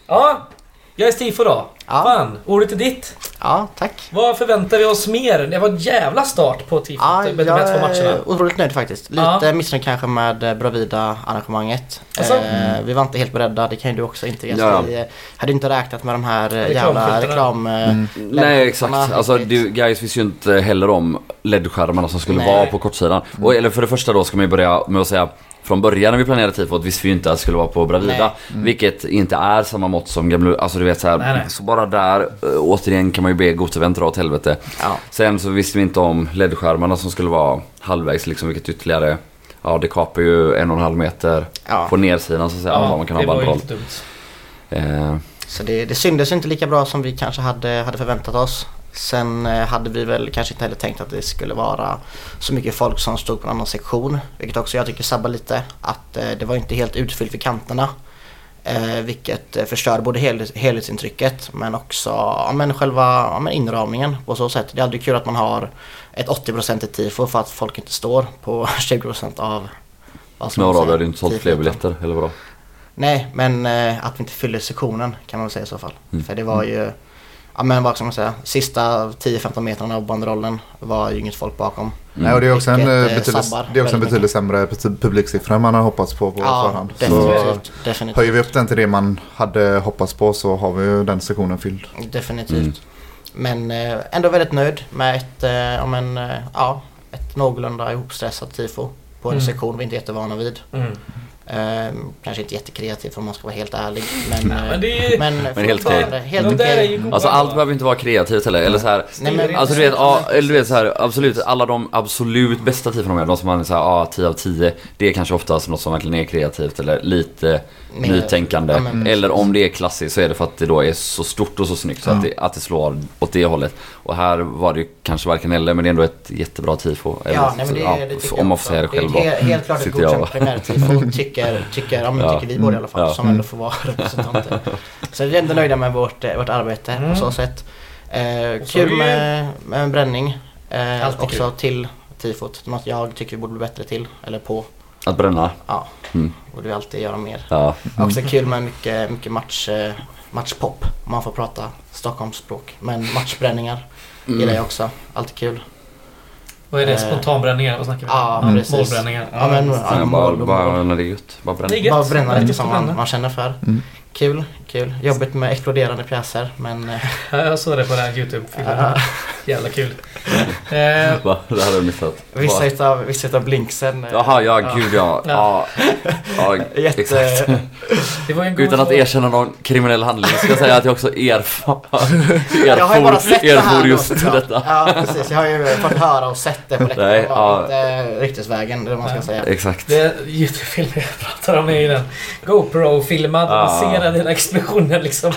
Ja, jag är Stifo då. Ja. Fan, ordet är ditt. ja, tack. Vad förväntar vi oss mer? Det var en jävla start på tifot Ja, med de jag här två matcherna. är otroligt nöjd faktiskt. Lite Ja. missnöjd kanske med Bravida-arrangemanget. Alltså? Eh, vi var inte helt beredda, det kan ju du också intyga. Ja. Vi hade inte räknat med de här eh, jävla reklam... eh, Mm. Nej exakt. Alltså du, guys visste ju inte heller om LED-skärmarna som skulle Nej. vara på kortsidan. Och, eller för det första då ska man ju börja med att säga från början när vi planerade tifot visste vi ju inte att det skulle vara på Bravida. Nej. Vilket inte är samma mått som gamla, alltså du vet så här, Nej, nej. Så bara där, äh, återigen kan man ju be Gotevent dra åt helvete. Ja. Sen så visste vi inte om LED-skärmarna som skulle vara halvvägs liksom, vilket ytterligare Ja det kapar ju en och en halv meter Ja. på nersidan så att säga. Ja, man kan ha det var ju banderoll. lite dumt. Eh, Så det, det syndes inte lika bra som vi kanske hade, hade förväntat oss. Sen eh, hade vi väl kanske inte heller tänkt att det skulle vara så mycket folk som stod på en annan sektion. Vilket också jag tycker sabbar lite. Att eh, det var inte helt utfyllt vid kanterna. Eh, vilket förstör både hel, helhetsintrycket men också ja, men själva ja, men inramningen på så sätt. Det är aldrig kul att man har ett 80% tifo för att folk inte står på 20% av vad Några av er hade inte sålt fler biljetter eller vadå? Nej, men att vi inte fyller sektionen kan man väl säga i så fall. Mm. För det var ju, ja men vad ska man säga, sista 10-15 metrarna av banderollen var ju inget folk bakom. Nej, och det är också en, Vilket, eh, eh, betydligt, sabbar det är också en betydligt sämre pu- publiksiffra än man har hoppats på på Ja, förhand. Så definitivt. Definitivt. höjer vi upp den till det man hade hoppats på så har vi ju den sektionen fylld. definitivt. Mm. Men eh, ändå väldigt nöjd med ett, eh, men, eh, ja, ett någorlunda ihopstressat tifo på en Mm. sektion vi inte är jättevana vid. Mm. Eh, kanske inte jättekreativt om man ska vara helt ärlig. Men, Nej, eh, men det är ju... men, Men helt helt De okej. ju goda. Alltså allt behöver inte vara kreativt heller. Eller så här, Nej, men- Alltså du vet, ja, eller du vet så här, absolut, alla de absolut bästa tifona med, de som man säger ja 10 av 10, det är kanske oftast något som verkligen är kreativt eller lite Mer- nytänkande. ja, men- eller om det är klassiskt så är det för att det då är så stort och så snyggt så att, det, att det slår åt det hållet. Och här var det ju kanske varken eller, men det är ändå ett jättebra tifo. Eller, Ja, nej, men det, ja, det tycker om man får säga det själv Det är helt, helt klart ett godkänt primärtifo tycker, tycker, ja, men Ja. tycker vi båda i alla fall Ja. som ändå får vara representanter. Så vi är ändå nöjda med vårt, eh, vårt arbete Mm. på så sätt. Eh, så kul vi- med, med en bränning. Eh, också till tifot. Något jag tycker vi borde bli bättre till. Eller på. Att bränna. Ja, Mm. borde vi alltid göra mer. Ja. Också kul med mycket, mycket match, eh, matchpop. Om man får prata Stockholmsspråk. Men matchbränningar Mm. gillar jag också. Alltid kul. Vad är det? Eh, Spontanbränningar? Vad snackar vi om? Ja, Mm. precis. Målbränningar? Ja, men, ja, bara, bara mål. när det är gött. Bara bränna. Det är gött. Bara bränna Det som man, man känner för. Mm. Kul, kul. Jobbigt med exploderande pjäser men... eh, Ja, jag såg det på den här Youtube-filmen. Ja. Jävla kul. Eh, Va? Det hade jag missat. vissa, utav, vissa utav blinksen... eh, Jaha, ja gud ja. Ja, ja, Jätte... exakt. det var ju en god Utan att erkänna någon kriminell handling ska jag säga att jag också erfar, Jag har ju bara sett det här erfor då, just såklart. detta. Ja precis, jag har ju fått höra och sett det på läktaren. Ja. inte ryktesvägen, det är det man ska säga. Exakt. Det Youtube-filmen jag pratar om är ju den GoPro-filmad. Man Ah. Explosionen liksom.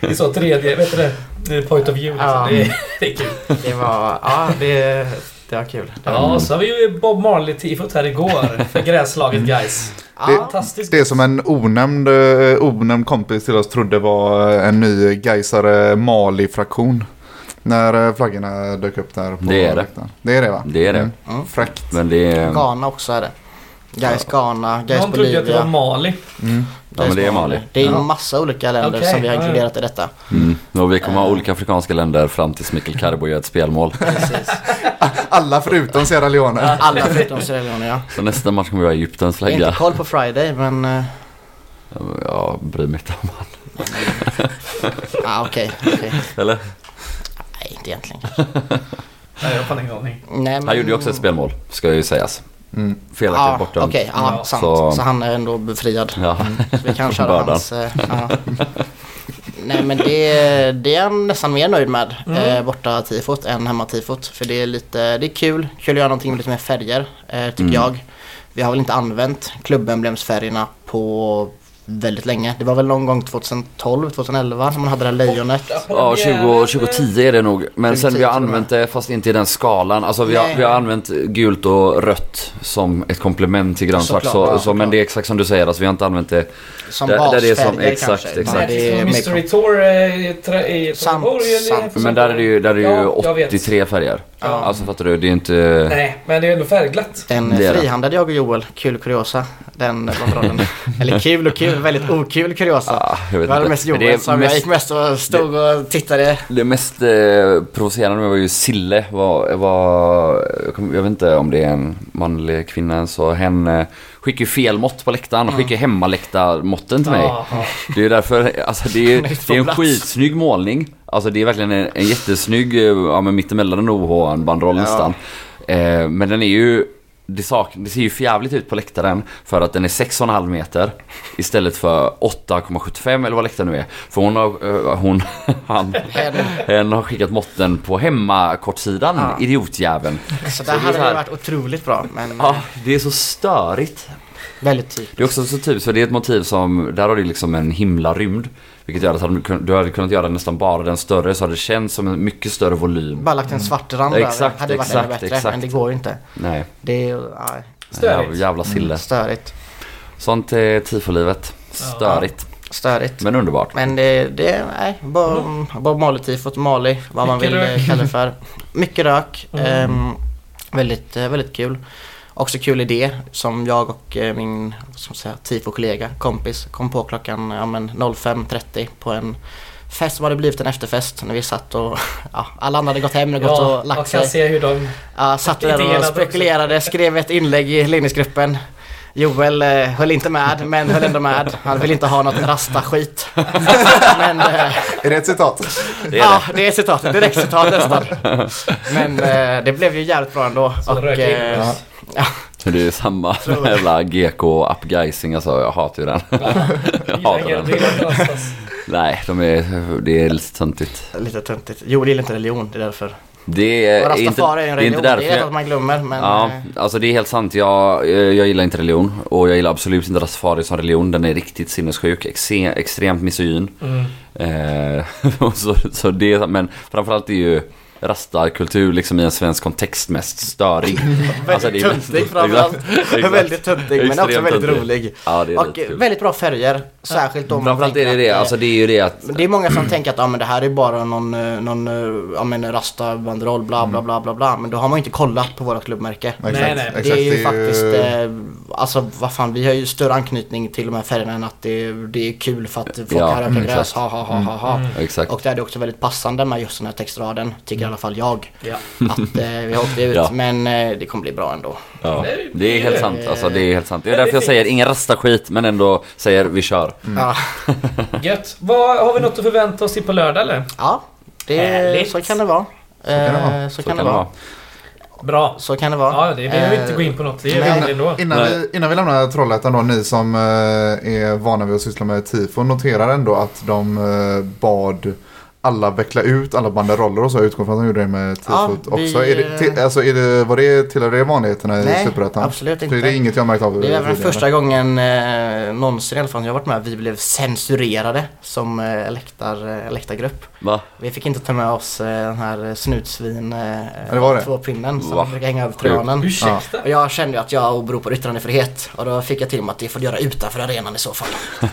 I så tredje, vet du det? Det point of view liksom. Ja. Det, är, det är kul. Det var... Ja, det, det var kul. Det var, Ja, så har vi ju Bob Marley-tifot här igår för gräslaget guys. ja, Fantastiskt. Det som en onämnd, eh, onämnd kompis till oss trodde var eh, en ny Gaisare Mali-fraktion. När eh, flaggorna dök upp där. På Det är det. läktaren. Det är det va? Det är det. Mm. Mm. Fräckt. Men det är... Ghana också är det. Guys Ghana, Guys Någon trodde att det var Bolivia. Mali. Mm. Ja men det är Mali. Det är Ja. en massa olika länder Okej, som vi har inkluderat i detta. Mm. Och vi kommer ha olika afrikanska länder fram tills Mikkel Carbo gör ett spelmål. Precis. Alla förutom Sierra Leone. Alla förutom Sierra Leone ja. Så nästa match kommer vi ha Egyptens Jag flagga. inte koll på Friday men... eh, Jag bryr mig inte om han. Ja okej. Eller? Nej inte egentligen. Nej, jag har fan ingen aning. Nej, men... Han gjorde ju också ett spelmål, ska ju sägas. Mm. Felaktigt Ja, bortdömt. okej. ja, Ja, sant. så- Så... han är ändå befriad. Ja. Så vi kan köra hans... eh, ja. Nej men det, det är jag nästan mer nöjd med. Mm. Eh, borta tifot än hemma tifot. För det är lite, det är kul. Kul att göra någonting med lite mer färger. Eh, tycker Mm. jag. Vi har väl inte använt klubbemblemsfärgerna på väldigt länge. Det var väl någon gång 2012, 2011 när man hade det här lejonet. Ja, 20, 2010 är det nog. Men sen vi har 2010 använt det fast inte i den skalan. Alltså vi har, Nej. vi har använt gult och rött som ett komplement till grönsvart. Såklart, Så, ja, så, men det är exakt som du säger, alltså vi har inte använt det. Som Där- där det är som- basfärger exakt, kanske. exakt. Men Det är Mystery Tour eh, i Trelleborg eller? sant. Men där är det ju, där är det ju Ja, jag vet. 83 färger. Ja. Alltså fattar du? Det är inte... Nej, men det är ändå färgglatt. Den Det är det. frihandlade jag och Joel, kul kuriosa. Den banderollen. Eller kul och kul, väldigt okul kuriosa. Ah, jag vet det var det inte. mest Men Joel som jag gick mest och stod och tittade. Det mest eh, provocerande med var ju Sille. Var, var, jag vet inte om det är en man eller kvinna. Så hen eh, skickade ju fel mått på läktaren. Mm. Skickade hemmaläktarmåtten till mig. Ja, ja. Det är ju därför, alltså det är, inte det är en plats. skitsnygg målning. Alltså det är verkligen en, en jättesnygg, eh, ja men mittemellan en OH och en banderoll Ja. nästan. Eh, men den är ju, det, sak, det ser ju förjävligt ut på läktaren för att den är 6,5 meter istället för 8,75 eller vad läktaren nu är. För hon har, eh, hon, han, Hen. har skickat måtten på hemmakortsidan, Ja. idiotjäveln. Så det där är hade så här- det varit otroligt bra. Men Ja, det är så störigt. väldigt typiskt. Det är också så typiskt för det är ett motiv som, där har du liksom en himla rymd. Vilket gör att hade du hade kunnat göra nästan bara den större så hade det känts som en mycket större volym. Bara lagt en svart rand Exakt, över. Hade varit ännu exakt, bättre. exakt. Men det går ju inte. Nej, Det är ju nej, Störigt. jävla, jävla sille. störigt. Sånt är tifolivet. Störigt. Störigt. Men underbart. Men det, det nej, Bob, Bob Marley-tifot, Mali, vad man Mycket vill rök. eh, kalla det för. Mycket rök. Mm. Ehm, väldigt, eh, väldigt kul. Också kul idé som jag och eh, min tifo-kollega, kompis, kom på klockan ja, men 05.30 på en fest som hade blivit en efterfest när vi satt och ja, alla andra hade gått hem och gått Ja, och lagt kan sig. se hur de... Ja, satt där och spekulerade, skrev ett inlägg i ledningsgruppen. Joel eh, höll inte med, men höll ändå med. Han vill inte ha något rasta-skit. men eh, Är det ett citat? Det är ja, det är citat, direkt citat nästan. Men eh, det blev ju jävligt bra ändå. Så Och, eh, ja, Det är samma Tror- jävla GK upgeising alltså. Jag hatar ju den. jag hatar den. Nej, de är, det är lite töntigt. lite töntigt. Joel gillar inte religion, det är därför. Det är, inte, rastafari är en det är inte religion, därför det är att man glömmer. Men Ja, eh, alltså det är helt sant. Jag, jag gillar inte religion och jag gillar absolut inte rastafari som religion. Den är riktigt sinnessjuk, exe, extremt misogyn. Mm. Eh, så, så det, men framförallt är ju rasta-kultur liksom i en svensk kontext mest störig. Alltså, väldigt töntig framförallt. Väldigt töntig men också väldigt töntig. rolig. Ja, det är Och väldigt bra färger, särskilt om man Framförallt är tänker det det, att, alltså det är ju det att Men det är många som tänker att ah, men det här är bara någon, eh, någon eh, ja, men rasta banderoll bla bla bla bla bla. Men då har man ju inte kollat på vårt klubbmärke. Nej, nej. exakt. det är ju ju- faktiskt, eh, alltså vad fan vi har ju större anknytning till de här färgerna än att det, det är kul för att folk Ja, har exakt. gräs, ha ha ha ha ha. Exakt. Och det är det också väldigt passande med just den här textraden, tycker i alla fall jag. Ja. Att eh, vi har åkt ut, Ja. men eh, det kommer bli bra ändå. Ja, Det är- det är helt sant. Alltså det är helt sant. Det är därför jag säger ingen rasta skit men ändå säger vi kör. Ja, Gött. Vad, har vi något att förvänta oss till på lördag eller? ja det, så kan det vara. kan det vara. Eh, Så kan det vara. Bra. Så kan det vara. Ja, det behöver vi inte Eh, gå in på något. Det nej. aldrig ändå. Innan vi, innan vi lämnar Trollhättan då, ni som eh, är vana vid att syssla med tifo noterar ändå att de eh, bad alla veckla ut alla banderoller och så. Jag utgår från att de gjorde det med tifot Ja, vi, också. Är det, ti- alltså, är det, var det, tillhör det vanligheterna i Nej, Superettan? absolut För inte. Det är inget jag märkt av Det är även tidigare. första gången eh, någonsin i alla fall jag har varit med vi blev censurerade som eh, läktar, eh, läktargrupp. Va? Vi fick inte ta med oss eh, den här snutsvin eh, det var det? två pinnen som Va? brukar hänga över trojanen. Ursäkta? Och jag kände ju att jag åberopar yttrandefrihet och då fick jag till mig att det får göra utanför arenan i så fall.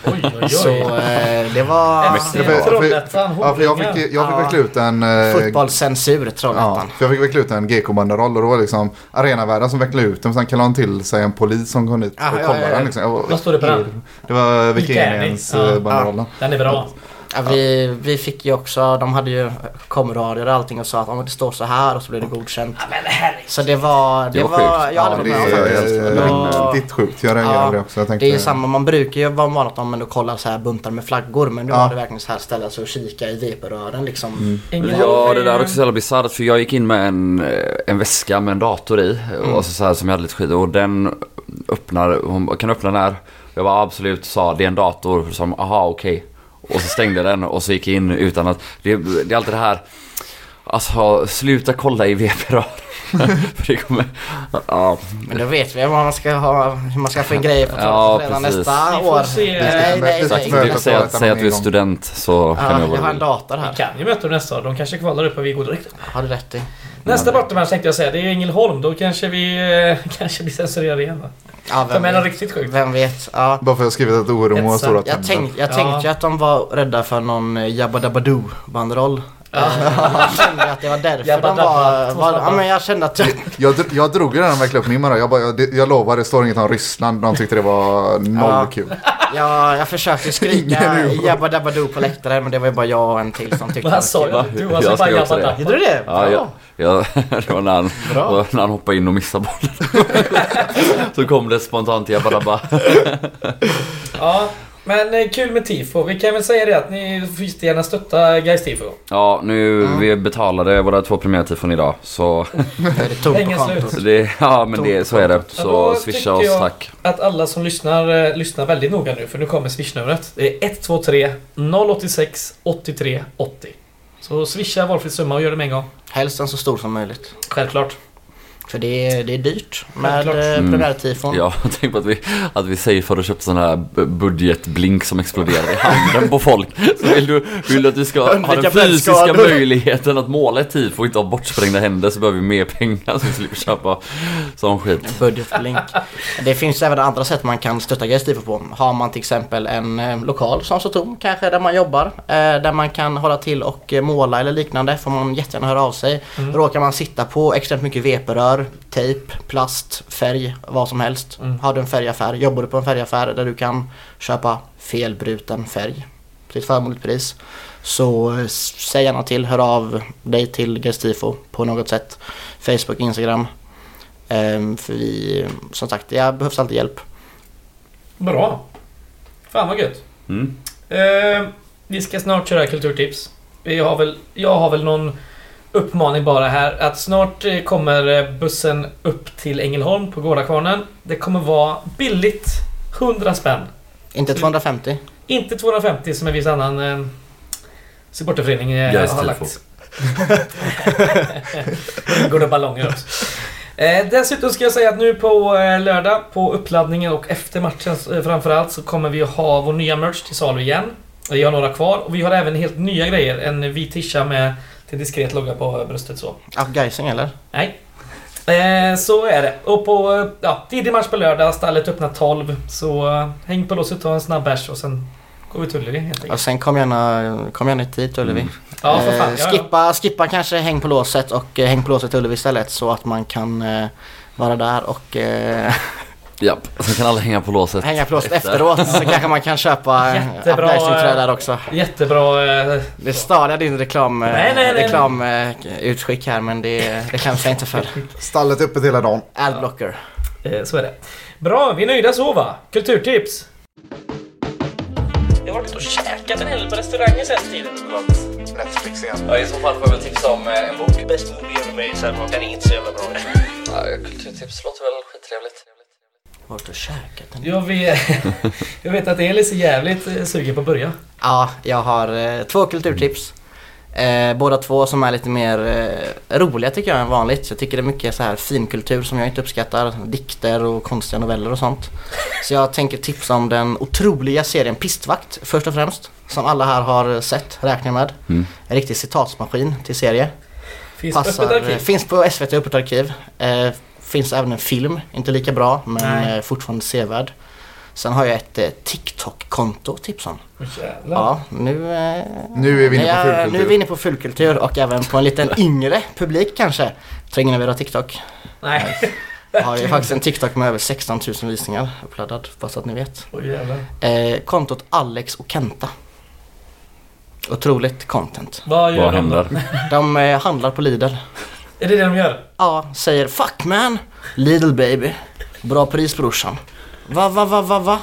Oj, oj, oj. Så eh, det var FC Ja, för- Trollhättan, Ja, för jag. Fick, jag fick Ja. veckla ut en... eh, fotbollscensur Ja, Trollhättan. för jag fick veckla ut en GK-banderoll och då var det liksom arenavärden som vecklade ut den. Sen kallade han till sig en polis som kom dit Ja, och ja, kollade ja, ja. den. Liksom. Vad står det på den? Det var Vikeniens? Ja. eh, banderollen. Den är bra. Ja, vi, vi fick ju också, de hade ju kameradier och allting och sa att om det står så här och så blir det godkänt. Ja, men herregud. Så det var, det, Det var var, sjukt. jag Ja, hade det varit med om är Det var- riktigt sjukt. Jag reagerade Ja, det också. Jag tänkte, Det är samma, man brukar ju vara van att man kollar så här buntar med flaggor men nu Ja. var det verkligen så här ställa sig och kika i veprören liksom. Ingen Ja, det där är i- också så jävla bisarrt för jag gick in med en, eh, en väska med en dator i. Och så, så här, som jag hade lite skit och den öppnar, hon kan öppna den här? Jag var absolut sa det är en dator som aha okej. Och så stängde jag den och så gick jag in utan att, det, det är alltid det här Alltså sluta kolla i VP-rör. För det kommer... Ja, Men då vet vi vad man ska ha, hur man ska få in grejer på Ja, redan precis. nästa Vi får år. se. Nej, nej, nej. exakt. möta Du, säg, att, säg du är student så kan Ja, jag jag har vara en dator Vi här. kan ju möta dem nästa år. De kanske kvalar upp och vi går direkt. Har du rätt i. Nästa bortamatch tänkte jag säga, det är Ängelholm. Då kanske vi eh, kanske blir censurerade igen va? Ja, För vem vet? riktigt sjukt. Vem vet? Ja. Bara för att jag skrivit ett ord och Hetsa. stora Jag, tänder. tänk, jag Ja. tänkte ju att de var rädda för någon eh, Jabba Dabba Doo bandroll. Ja. Jag kände att det var därför Jabba de Dabba, var... ja, men jag kände att... Jag, jag drog ju den verkligen upp min Jag, bara, jag, jag lovar, det står inget om Ryssland. De tyckte det var noll Ja. kul. Jag, jag försökte skrika. Jabba Dabba Doo på läktaren men det var ju bara jag och en till som tyckte Vad sa det var jag? kul. Du har sagt Jag bara skrev också Jabba det. Dabba. Gjorde du det? Ja, ja, ja, det var när han, när han hoppade in och missade bollen. så kom det spontant Jabba. Ja, men eh, kul med tifo. Vi kan väl säga det att ni får gärna stötta Gais tifo. Ja, nu Mm. vi betalade våra två premiärtifon idag. Så Det är tomt på kontot. det, ja men det, så är det. Ja, Så då swisha oss jag- tack. Att alla som lyssnar, eh, lyssnar väldigt noga nu för nu kommer swishnumret. Det är 123 086 83 80. Så swisha valfri summa och gör det med en gång. Helst en så stor som möjligt. Självklart. För det är, det är dyrt med eh, Mm. premiärtifon. Ja, tänk på att vi, att vi säger för att köpa sån här budgetblink som exploderar i handen på folk. Så vill du, vill du att vi ska ha den fysiska möjligheten att måla ett tifo och inte ha bortsprängda händer så behöver vi mer pengar så vi slipper köpa sån skit. Budgetblink. Det finns även andra sätt man kan stötta Gais tifo på. Har man till exempel en eh, lokal som står tom, kanske där man jobbar, eh, där man kan hålla till och måla eller liknande, får man jättegärna höra av sig. Mm. Råkar man sitta på extremt mycket veperör, tejp, plast, färg, vad som helst. Mm. Har du en färgaffär, jobbar du på en färgaffär där du kan köpa felbruten färg till ett förmånligt pris. Så eh, säg gärna till, hör av dig till Gais tifo på något sätt. Facebook, Instagram. Ehm, för vi, som sagt, det behövs alltid hjälp. Bra. Fan vad gött. Mm. Eh, vi ska snart köra kulturtips. Vi har väl, jag har väl någon uppmaning bara här att snart eh, kommer eh, bussen upp till Ängelholm på Gårdakvarnen. Det kommer vara billigt. 100 spänn. Inte 250. Inte 250 som en viss annan eh, supporterförening eh, har lagt. Går det ballonger också. Eh, dessutom ska jag säga att nu på eh, lördag på uppladdningen och efter matchen eh, framförallt så kommer vi att ha vår nya merch till salu igen. Vi har några kvar och vi har även helt nya grejer. En vit tisha med till diskret logga på bröstet så. Ja, Gaising eller? Nej. Eh, så är det. Och på eh, ja, tidig match på lördag, stallet öppnar 12. Så eh, häng på låset, ta en snabb bärs och sen går vi till Ullevi helt Och enkelt. sen kom gärna, kom gärna hit till Ullevi. Mm. Ja, för fan. Eh, Ja, ja. skippa, skippa kanske häng på låset och häng på låset till Ullevi istället så att man kan eh, vara där och eh, Japp, sen kan alla hänga på låset. hänga på låset efteråt. Så kanske man kan köpa eh, eh, där också. Jättebra. Eh, Det stal jag din reklam, eh, Nej, nej, nej, reklam eh, utskick här men det, det kanske jag inte för. Stallet är öppet hela dagen. Adblocker. eh, så är det. Bra, vi är nöjda så va? Kulturtips. Jag har varit och käkat en hel på restauranger sen tiden. Netflix igen. Ja, i så fall får jag väl tipsa om eh, en bok. Bäst movie ever made, den inte så jävla bra. Ja, kulturtips låter väl skittrevligt. Varit och käkat en Jag vet, jag vet att Elis är jävligt eh, sugen på att börja. Ja, jag har eh, två kulturtips. Eh, båda två som är lite mer eh, roliga tycker jag än vanligt. Jag tycker det är mycket så här finkultur som jag inte uppskattar. Dikter och konstiga noveller och sånt. Så jag tänker tipsa om den otroliga serien Pistvakt först och främst. Som alla här har sett, räknar med. Mm. En riktig citatsmaskin till serie. Finns det öppet Passar, arkiv? finns på SVT Öppet arkiv. Eh, finns även en film, inte lika bra men Nej. eh, fortfarande sevärd. Sen har jag ett eh, TikTok-konto tips om. Jävlar. Ja, nu, eh, Nu är vi inne på ja, fulkultur. Nu är vi inne på fullkultur och även på en liten yngre publik kanske. Så ingen av er har TikTok. Nej. Jag har ju faktiskt en TikTok med över 16 000 visningar uppladdad, bara så att ni vet. Jävlar. Eh, kontot Alex och Kenta. Otroligt content. Vad gör Vad händer? De eh, handlar på Lidl. Är det det de gör? Ja, säger 'Fuck man! Lidl baby' Bra pris brorsan. Va, va, va, va, va?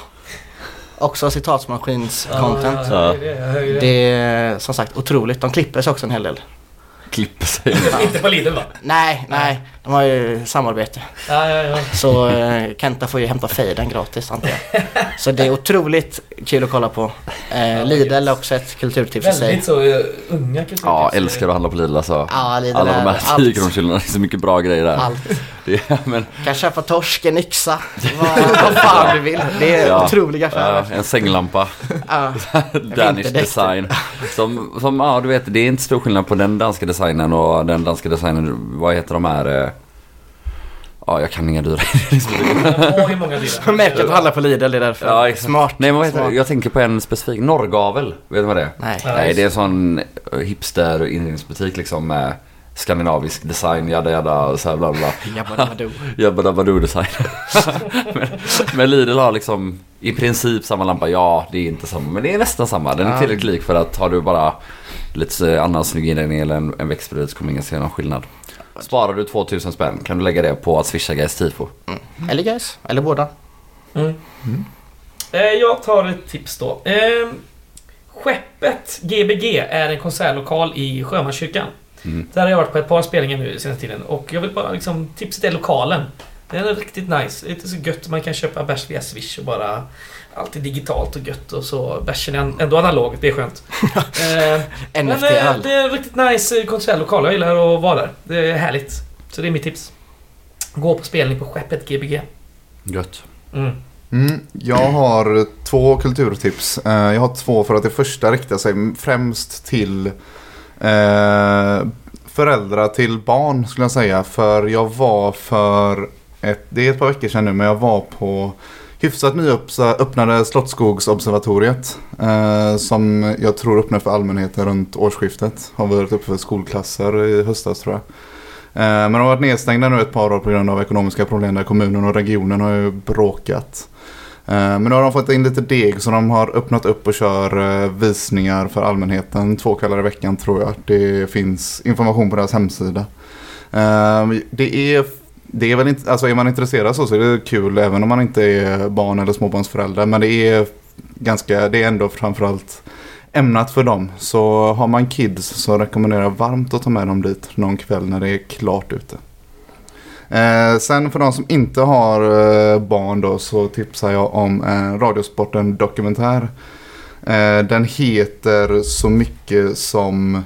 Också citatsmaskins content. Ja, jag jag det. Det är som sagt otroligt. De klipper sig också en hel del. Klipper sig. Inte på Lidl va? Nej, nej. De har ju samarbete. Ja, ja, ja. Så eh, Kenta får ju hämta fejden gratis antar jag. Så det är otroligt kul att kolla på. Eh, Lidl är också ett kulturtips i sig. Väldigt så uh, unga kulturtips. Ja, älskar att handla på Lidl alltså. Ja, Lidl Alla de är här allt. 10 kronorshyllorna, det är så mycket bra grejer där. Allt. Det men, Kan köpa torsk, en yxa, vad, vad fan du vill. Det är Ja. otroliga affärer. en sänglampa, Ja. Danish design. Som, som, ja du vet, det är inte stor skillnad på den danska designen och den danska designen, vad heter de här? Ja, jag kan inga dyra inredningsbutiker. Oj, många dyra. Jag märker att du handlar på Lidl, det är därför. Ja, exakt. Smart. Nej men vad heter Smart. det? Jag tänker på en specifik, Norrgavel. Vet du vad det är? Nej. Nej, det är en sån eh, hipster inredningsbutik liksom med skandinavisk design, jada jada och så här bla bla. Jabba dabba doo. Jabba dabba doo design. men, men Lidl har liksom i princip samma lampa. Ja, det är inte samma, men det är nästan samma. Den är tillräckligt lik för att har du bara lite eh, annan snygg inredning eller en, en växtbredvid så kommer ingen se någon skillnad. Sparar du 2000 spänn kan du lägga det på att swisha Gais tifo. Eller guys, eller båda. Mm. Eh, jag tar ett tips då. Eh, Skeppet Gbg är en konsertlokal i Sjömanskyrkan. Mm. Där har jag varit på ett par spelningar nu senaste tiden och jag vill bara liksom tipset är lokalen. Den är riktigt nice. Lite så gött. Man kan köpa bärs via Swish och bara... Allt är digitalt och gött och så bärsen är ändå analog. Det är skönt. eh, men eh, det är en riktigt nice eh, konsertlokal. Jag gillar att vara där. Det är härligt. Så det är mitt tips. Gå på spelning på Skeppet Gbg. Gött. Mm. Mm, jag har två kulturtips. Eh, Jag har två för att det första riktar sig främst till eh, föräldrar till barn skulle jag säga. För jag var för ett, det är ett par veckor sedan nu, men jag var på hyfsat nyöppnade Slottsskogsobservatoriet. Eh, som jag tror öppnar för allmänheten runt årsskiftet. Har varit uppe för skolklasser i höstas tror jag. Eh, Men de har varit nedstängda nu ett par år på grund av ekonomiska problem där kommunen och regionen har ju bråkat. Eh, Men nu har de fått in lite deg så de har öppnat upp och kör eh, visningar för allmänheten två kvällar i veckan tror jag. Det finns information på deras hemsida. Eh, Det är, det är väl inte, alltså är man intresserad så, så är det kul även om man inte är barn eller småbarnsförälder. Men det är ganska, det är ändå framförallt ämnat för dem. Så har man kids så rekommenderar jag varmt att ta med dem dit någon kväll när det är klart ute. Eh, sen för de som inte har eh, barn då så tipsar jag om eh, Radiosporten dokumentär. Eh, den heter så mycket som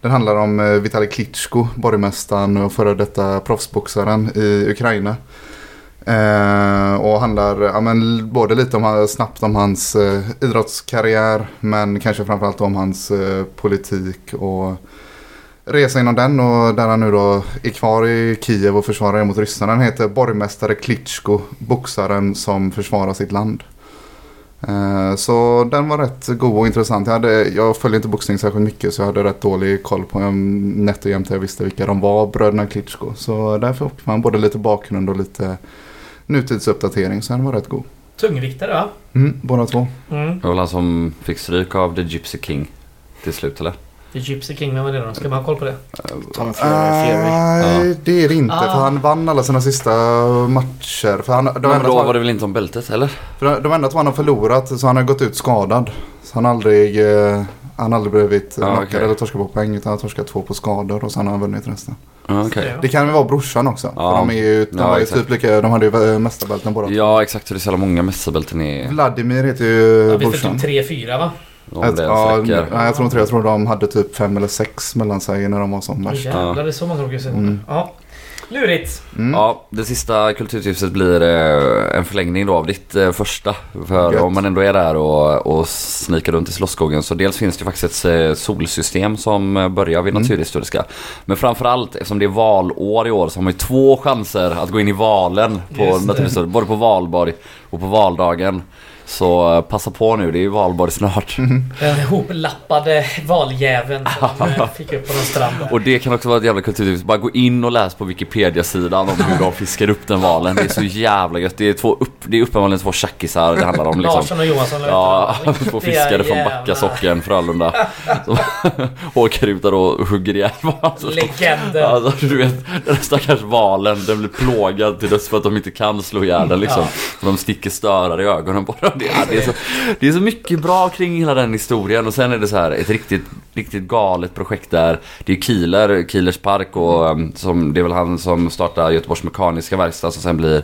den handlar om eh, Vitalij Klitschko, borgmästaren och före detta proffsboxaren i Ukraina. Eh, och handlar ja, men, både lite om, snabbt om hans eh, idrottskarriär men kanske framförallt om hans eh, politik och resa inom den och där han nu då är kvar i Kiev och försvarar mot ryssarna. Han heter Borgmästare Klitschko, boxaren som försvarar sitt land. Eh, Så den var rätt god och intressant. Jag, hade, jag följer inte boxning särskilt mycket så jag hade rätt dålig koll på dem. Nätt och jämnt jag visste vilka de var, bröderna Klitschko. Så därför fick man både lite bakgrund och lite nutidsuppdatering. Så den var rätt god. Tungviktare va? Mm, båda två. Mm. Det var han som fick stryk av The Gypsy King till slut eller? Det är Gypsy King, vem var det då? Ska man ha koll på det? Tom Fury. Fury. Nej, det är det inte. Ah. För han vann alla sina sista matcher. För han, de, Men då var det väl inte om bältet eller? för de enda två han har förlorat så han har gått ut skadad. Så han har aldrig, eh, han aldrig blivit Ja, knockad okej. eller torskat på poäng. Utan han har torskat två på skador och sen har han vunnit resten. Ja, okej. Det kan väl vara brorsan också. Ja. För de är ju, de Ja, typ lika, de hade ju eh, mästarbälten båda. Ja exakt, det är så jävla många mästarbälten i... Vladimir heter ju Ja, vi fick brorsan. typ 3-4 va? Det ja, nej, jag tror inte det. Jag tror de hade typ fem eller sex mellan sig när de var som värst. jävlar, det är så olika sidor. Mm. Ja. Lurigt. Mm. Ja, det sista kulturtipset blir eh, en förlängning då av ditt eh, första. För Gött. om man ändå är där och, och snikar runt i Slottsskogen så dels finns det faktiskt ett eh, solsystem som börjar vid Mm. Naturhistoriska. Men framförallt eftersom det är valår i år så har man ju två chanser att gå in i valen på. Naturhistoriska. Både på valborg och på valdagen. Så eh, passa på nu, det är ju valborg snart. Den hoplappade valjäveln som eh, fick upp på någon strand. där. Och det kan också vara ett jävla kulturtips. Bara gå in och läs på Wikipedia-sidan om hur de fiskar upp den valen. Det är så jävla gött. Det är, två upp, det är uppenbarligen två tjackisar det handlar om liksom. Larsson och Johansson. eller Ja, två fiskare från Backa socken Frölunda. Som åker ut där och hugger ihjäl varandra. Legender. Alltså du vet, den stackars valen den blir plågad till döds för att de inte kan slå ihjäl den liksom. De sticker störare i ögonen på dem. Det, ja, det, är så, det är så mycket bra kring hela den historien och sen är det så här ett riktigt, riktigt galet projekt där. Det är Kieler, Kielers park och um, som, det är väl han som startar Göteborgs Mekaniska Verkstad som sen blir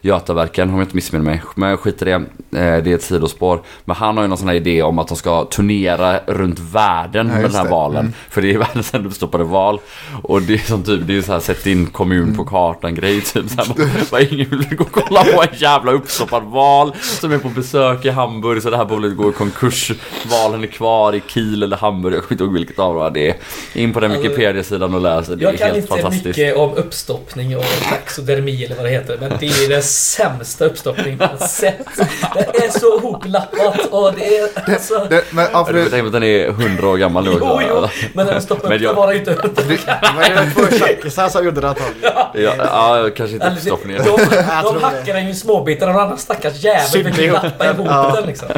Götaverken om jag inte missminner mig. Men jag skiter i det. Eh, Det är ett sidospår. Men han har ju någon sån här idé om att de ska turnera runt världen Ja, med den här det. valen. Mm. För det är världens enda uppstoppade val. Och det är som typ, det är så här sätt in kommun Mm. på kartan grej typ. Så här, bara, ingen vill gå och kolla på en jävla uppstoppad val som är på besök i Hamburg. Så det här bolaget går i konkurs. Valen är kvar i Kiel eller Hamburg. Jag kommer inte ihåg vilket av det är. In på den Alltså, Wikipedia-sidan och läs det. Det Jag är kan helt inte fantastiskt. mycket om uppstoppning och taxodermi eller vad det heter. Men det är sämsta uppstoppning man sett. Det är så hoplappat och det är... Alltså, Det, men, det, tänker att den är 100 år gammal nu jo, jo. Men när de stoppar Men upp jag- det det ju inte hundra. Det var ju två tjackisar som gjorde det antagligen. Ja, ja, kanske inte Eller det- uppstoppningen. De, de det. hackar den ju i småbitar och den andra stackars jävel fick lappa den. ihop Ja. den liksom.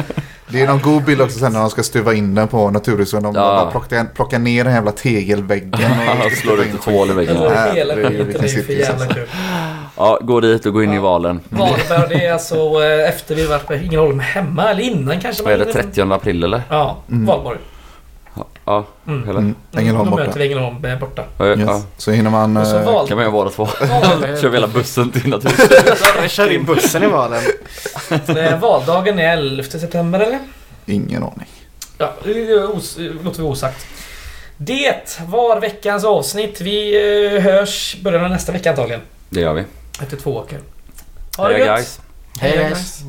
Det är någon god bild också sen när de ska stuva in den på Naturhuset. De Ja. bara plockar, plockar ner den jävla tegelväggen. Och slår ut ett hål i väggen. Ja, hela det är skiten, är för cirkus, jävla alltså. kul. Ja, gå dit och gå in i valen. Valberg, det är alltså eh, efter vi varit på Ängelholm hemma, eller innan kanske. Vad är det, 30 april eller? Ja, Mm. Valborg. Ja, Mm. eller? Mm, Ängelholm borta. möter vi Ängelholm eh, borta. Ja, Yes. ja. Så hinner man... Och så eh, val. Kan man göra båda två. Kör vi hela bussen till naturen. Jag körde in bussen i valen. eh, Valdagen är 11 september eller? Ingen aning. Ja, det os- låter vi osagt. Det var veckans avsnitt. Vi hörs början av nästa vecka antagligen. Det gör vi. Efter två åker. Ha det Hej gött! guys. Hej Hej, guys.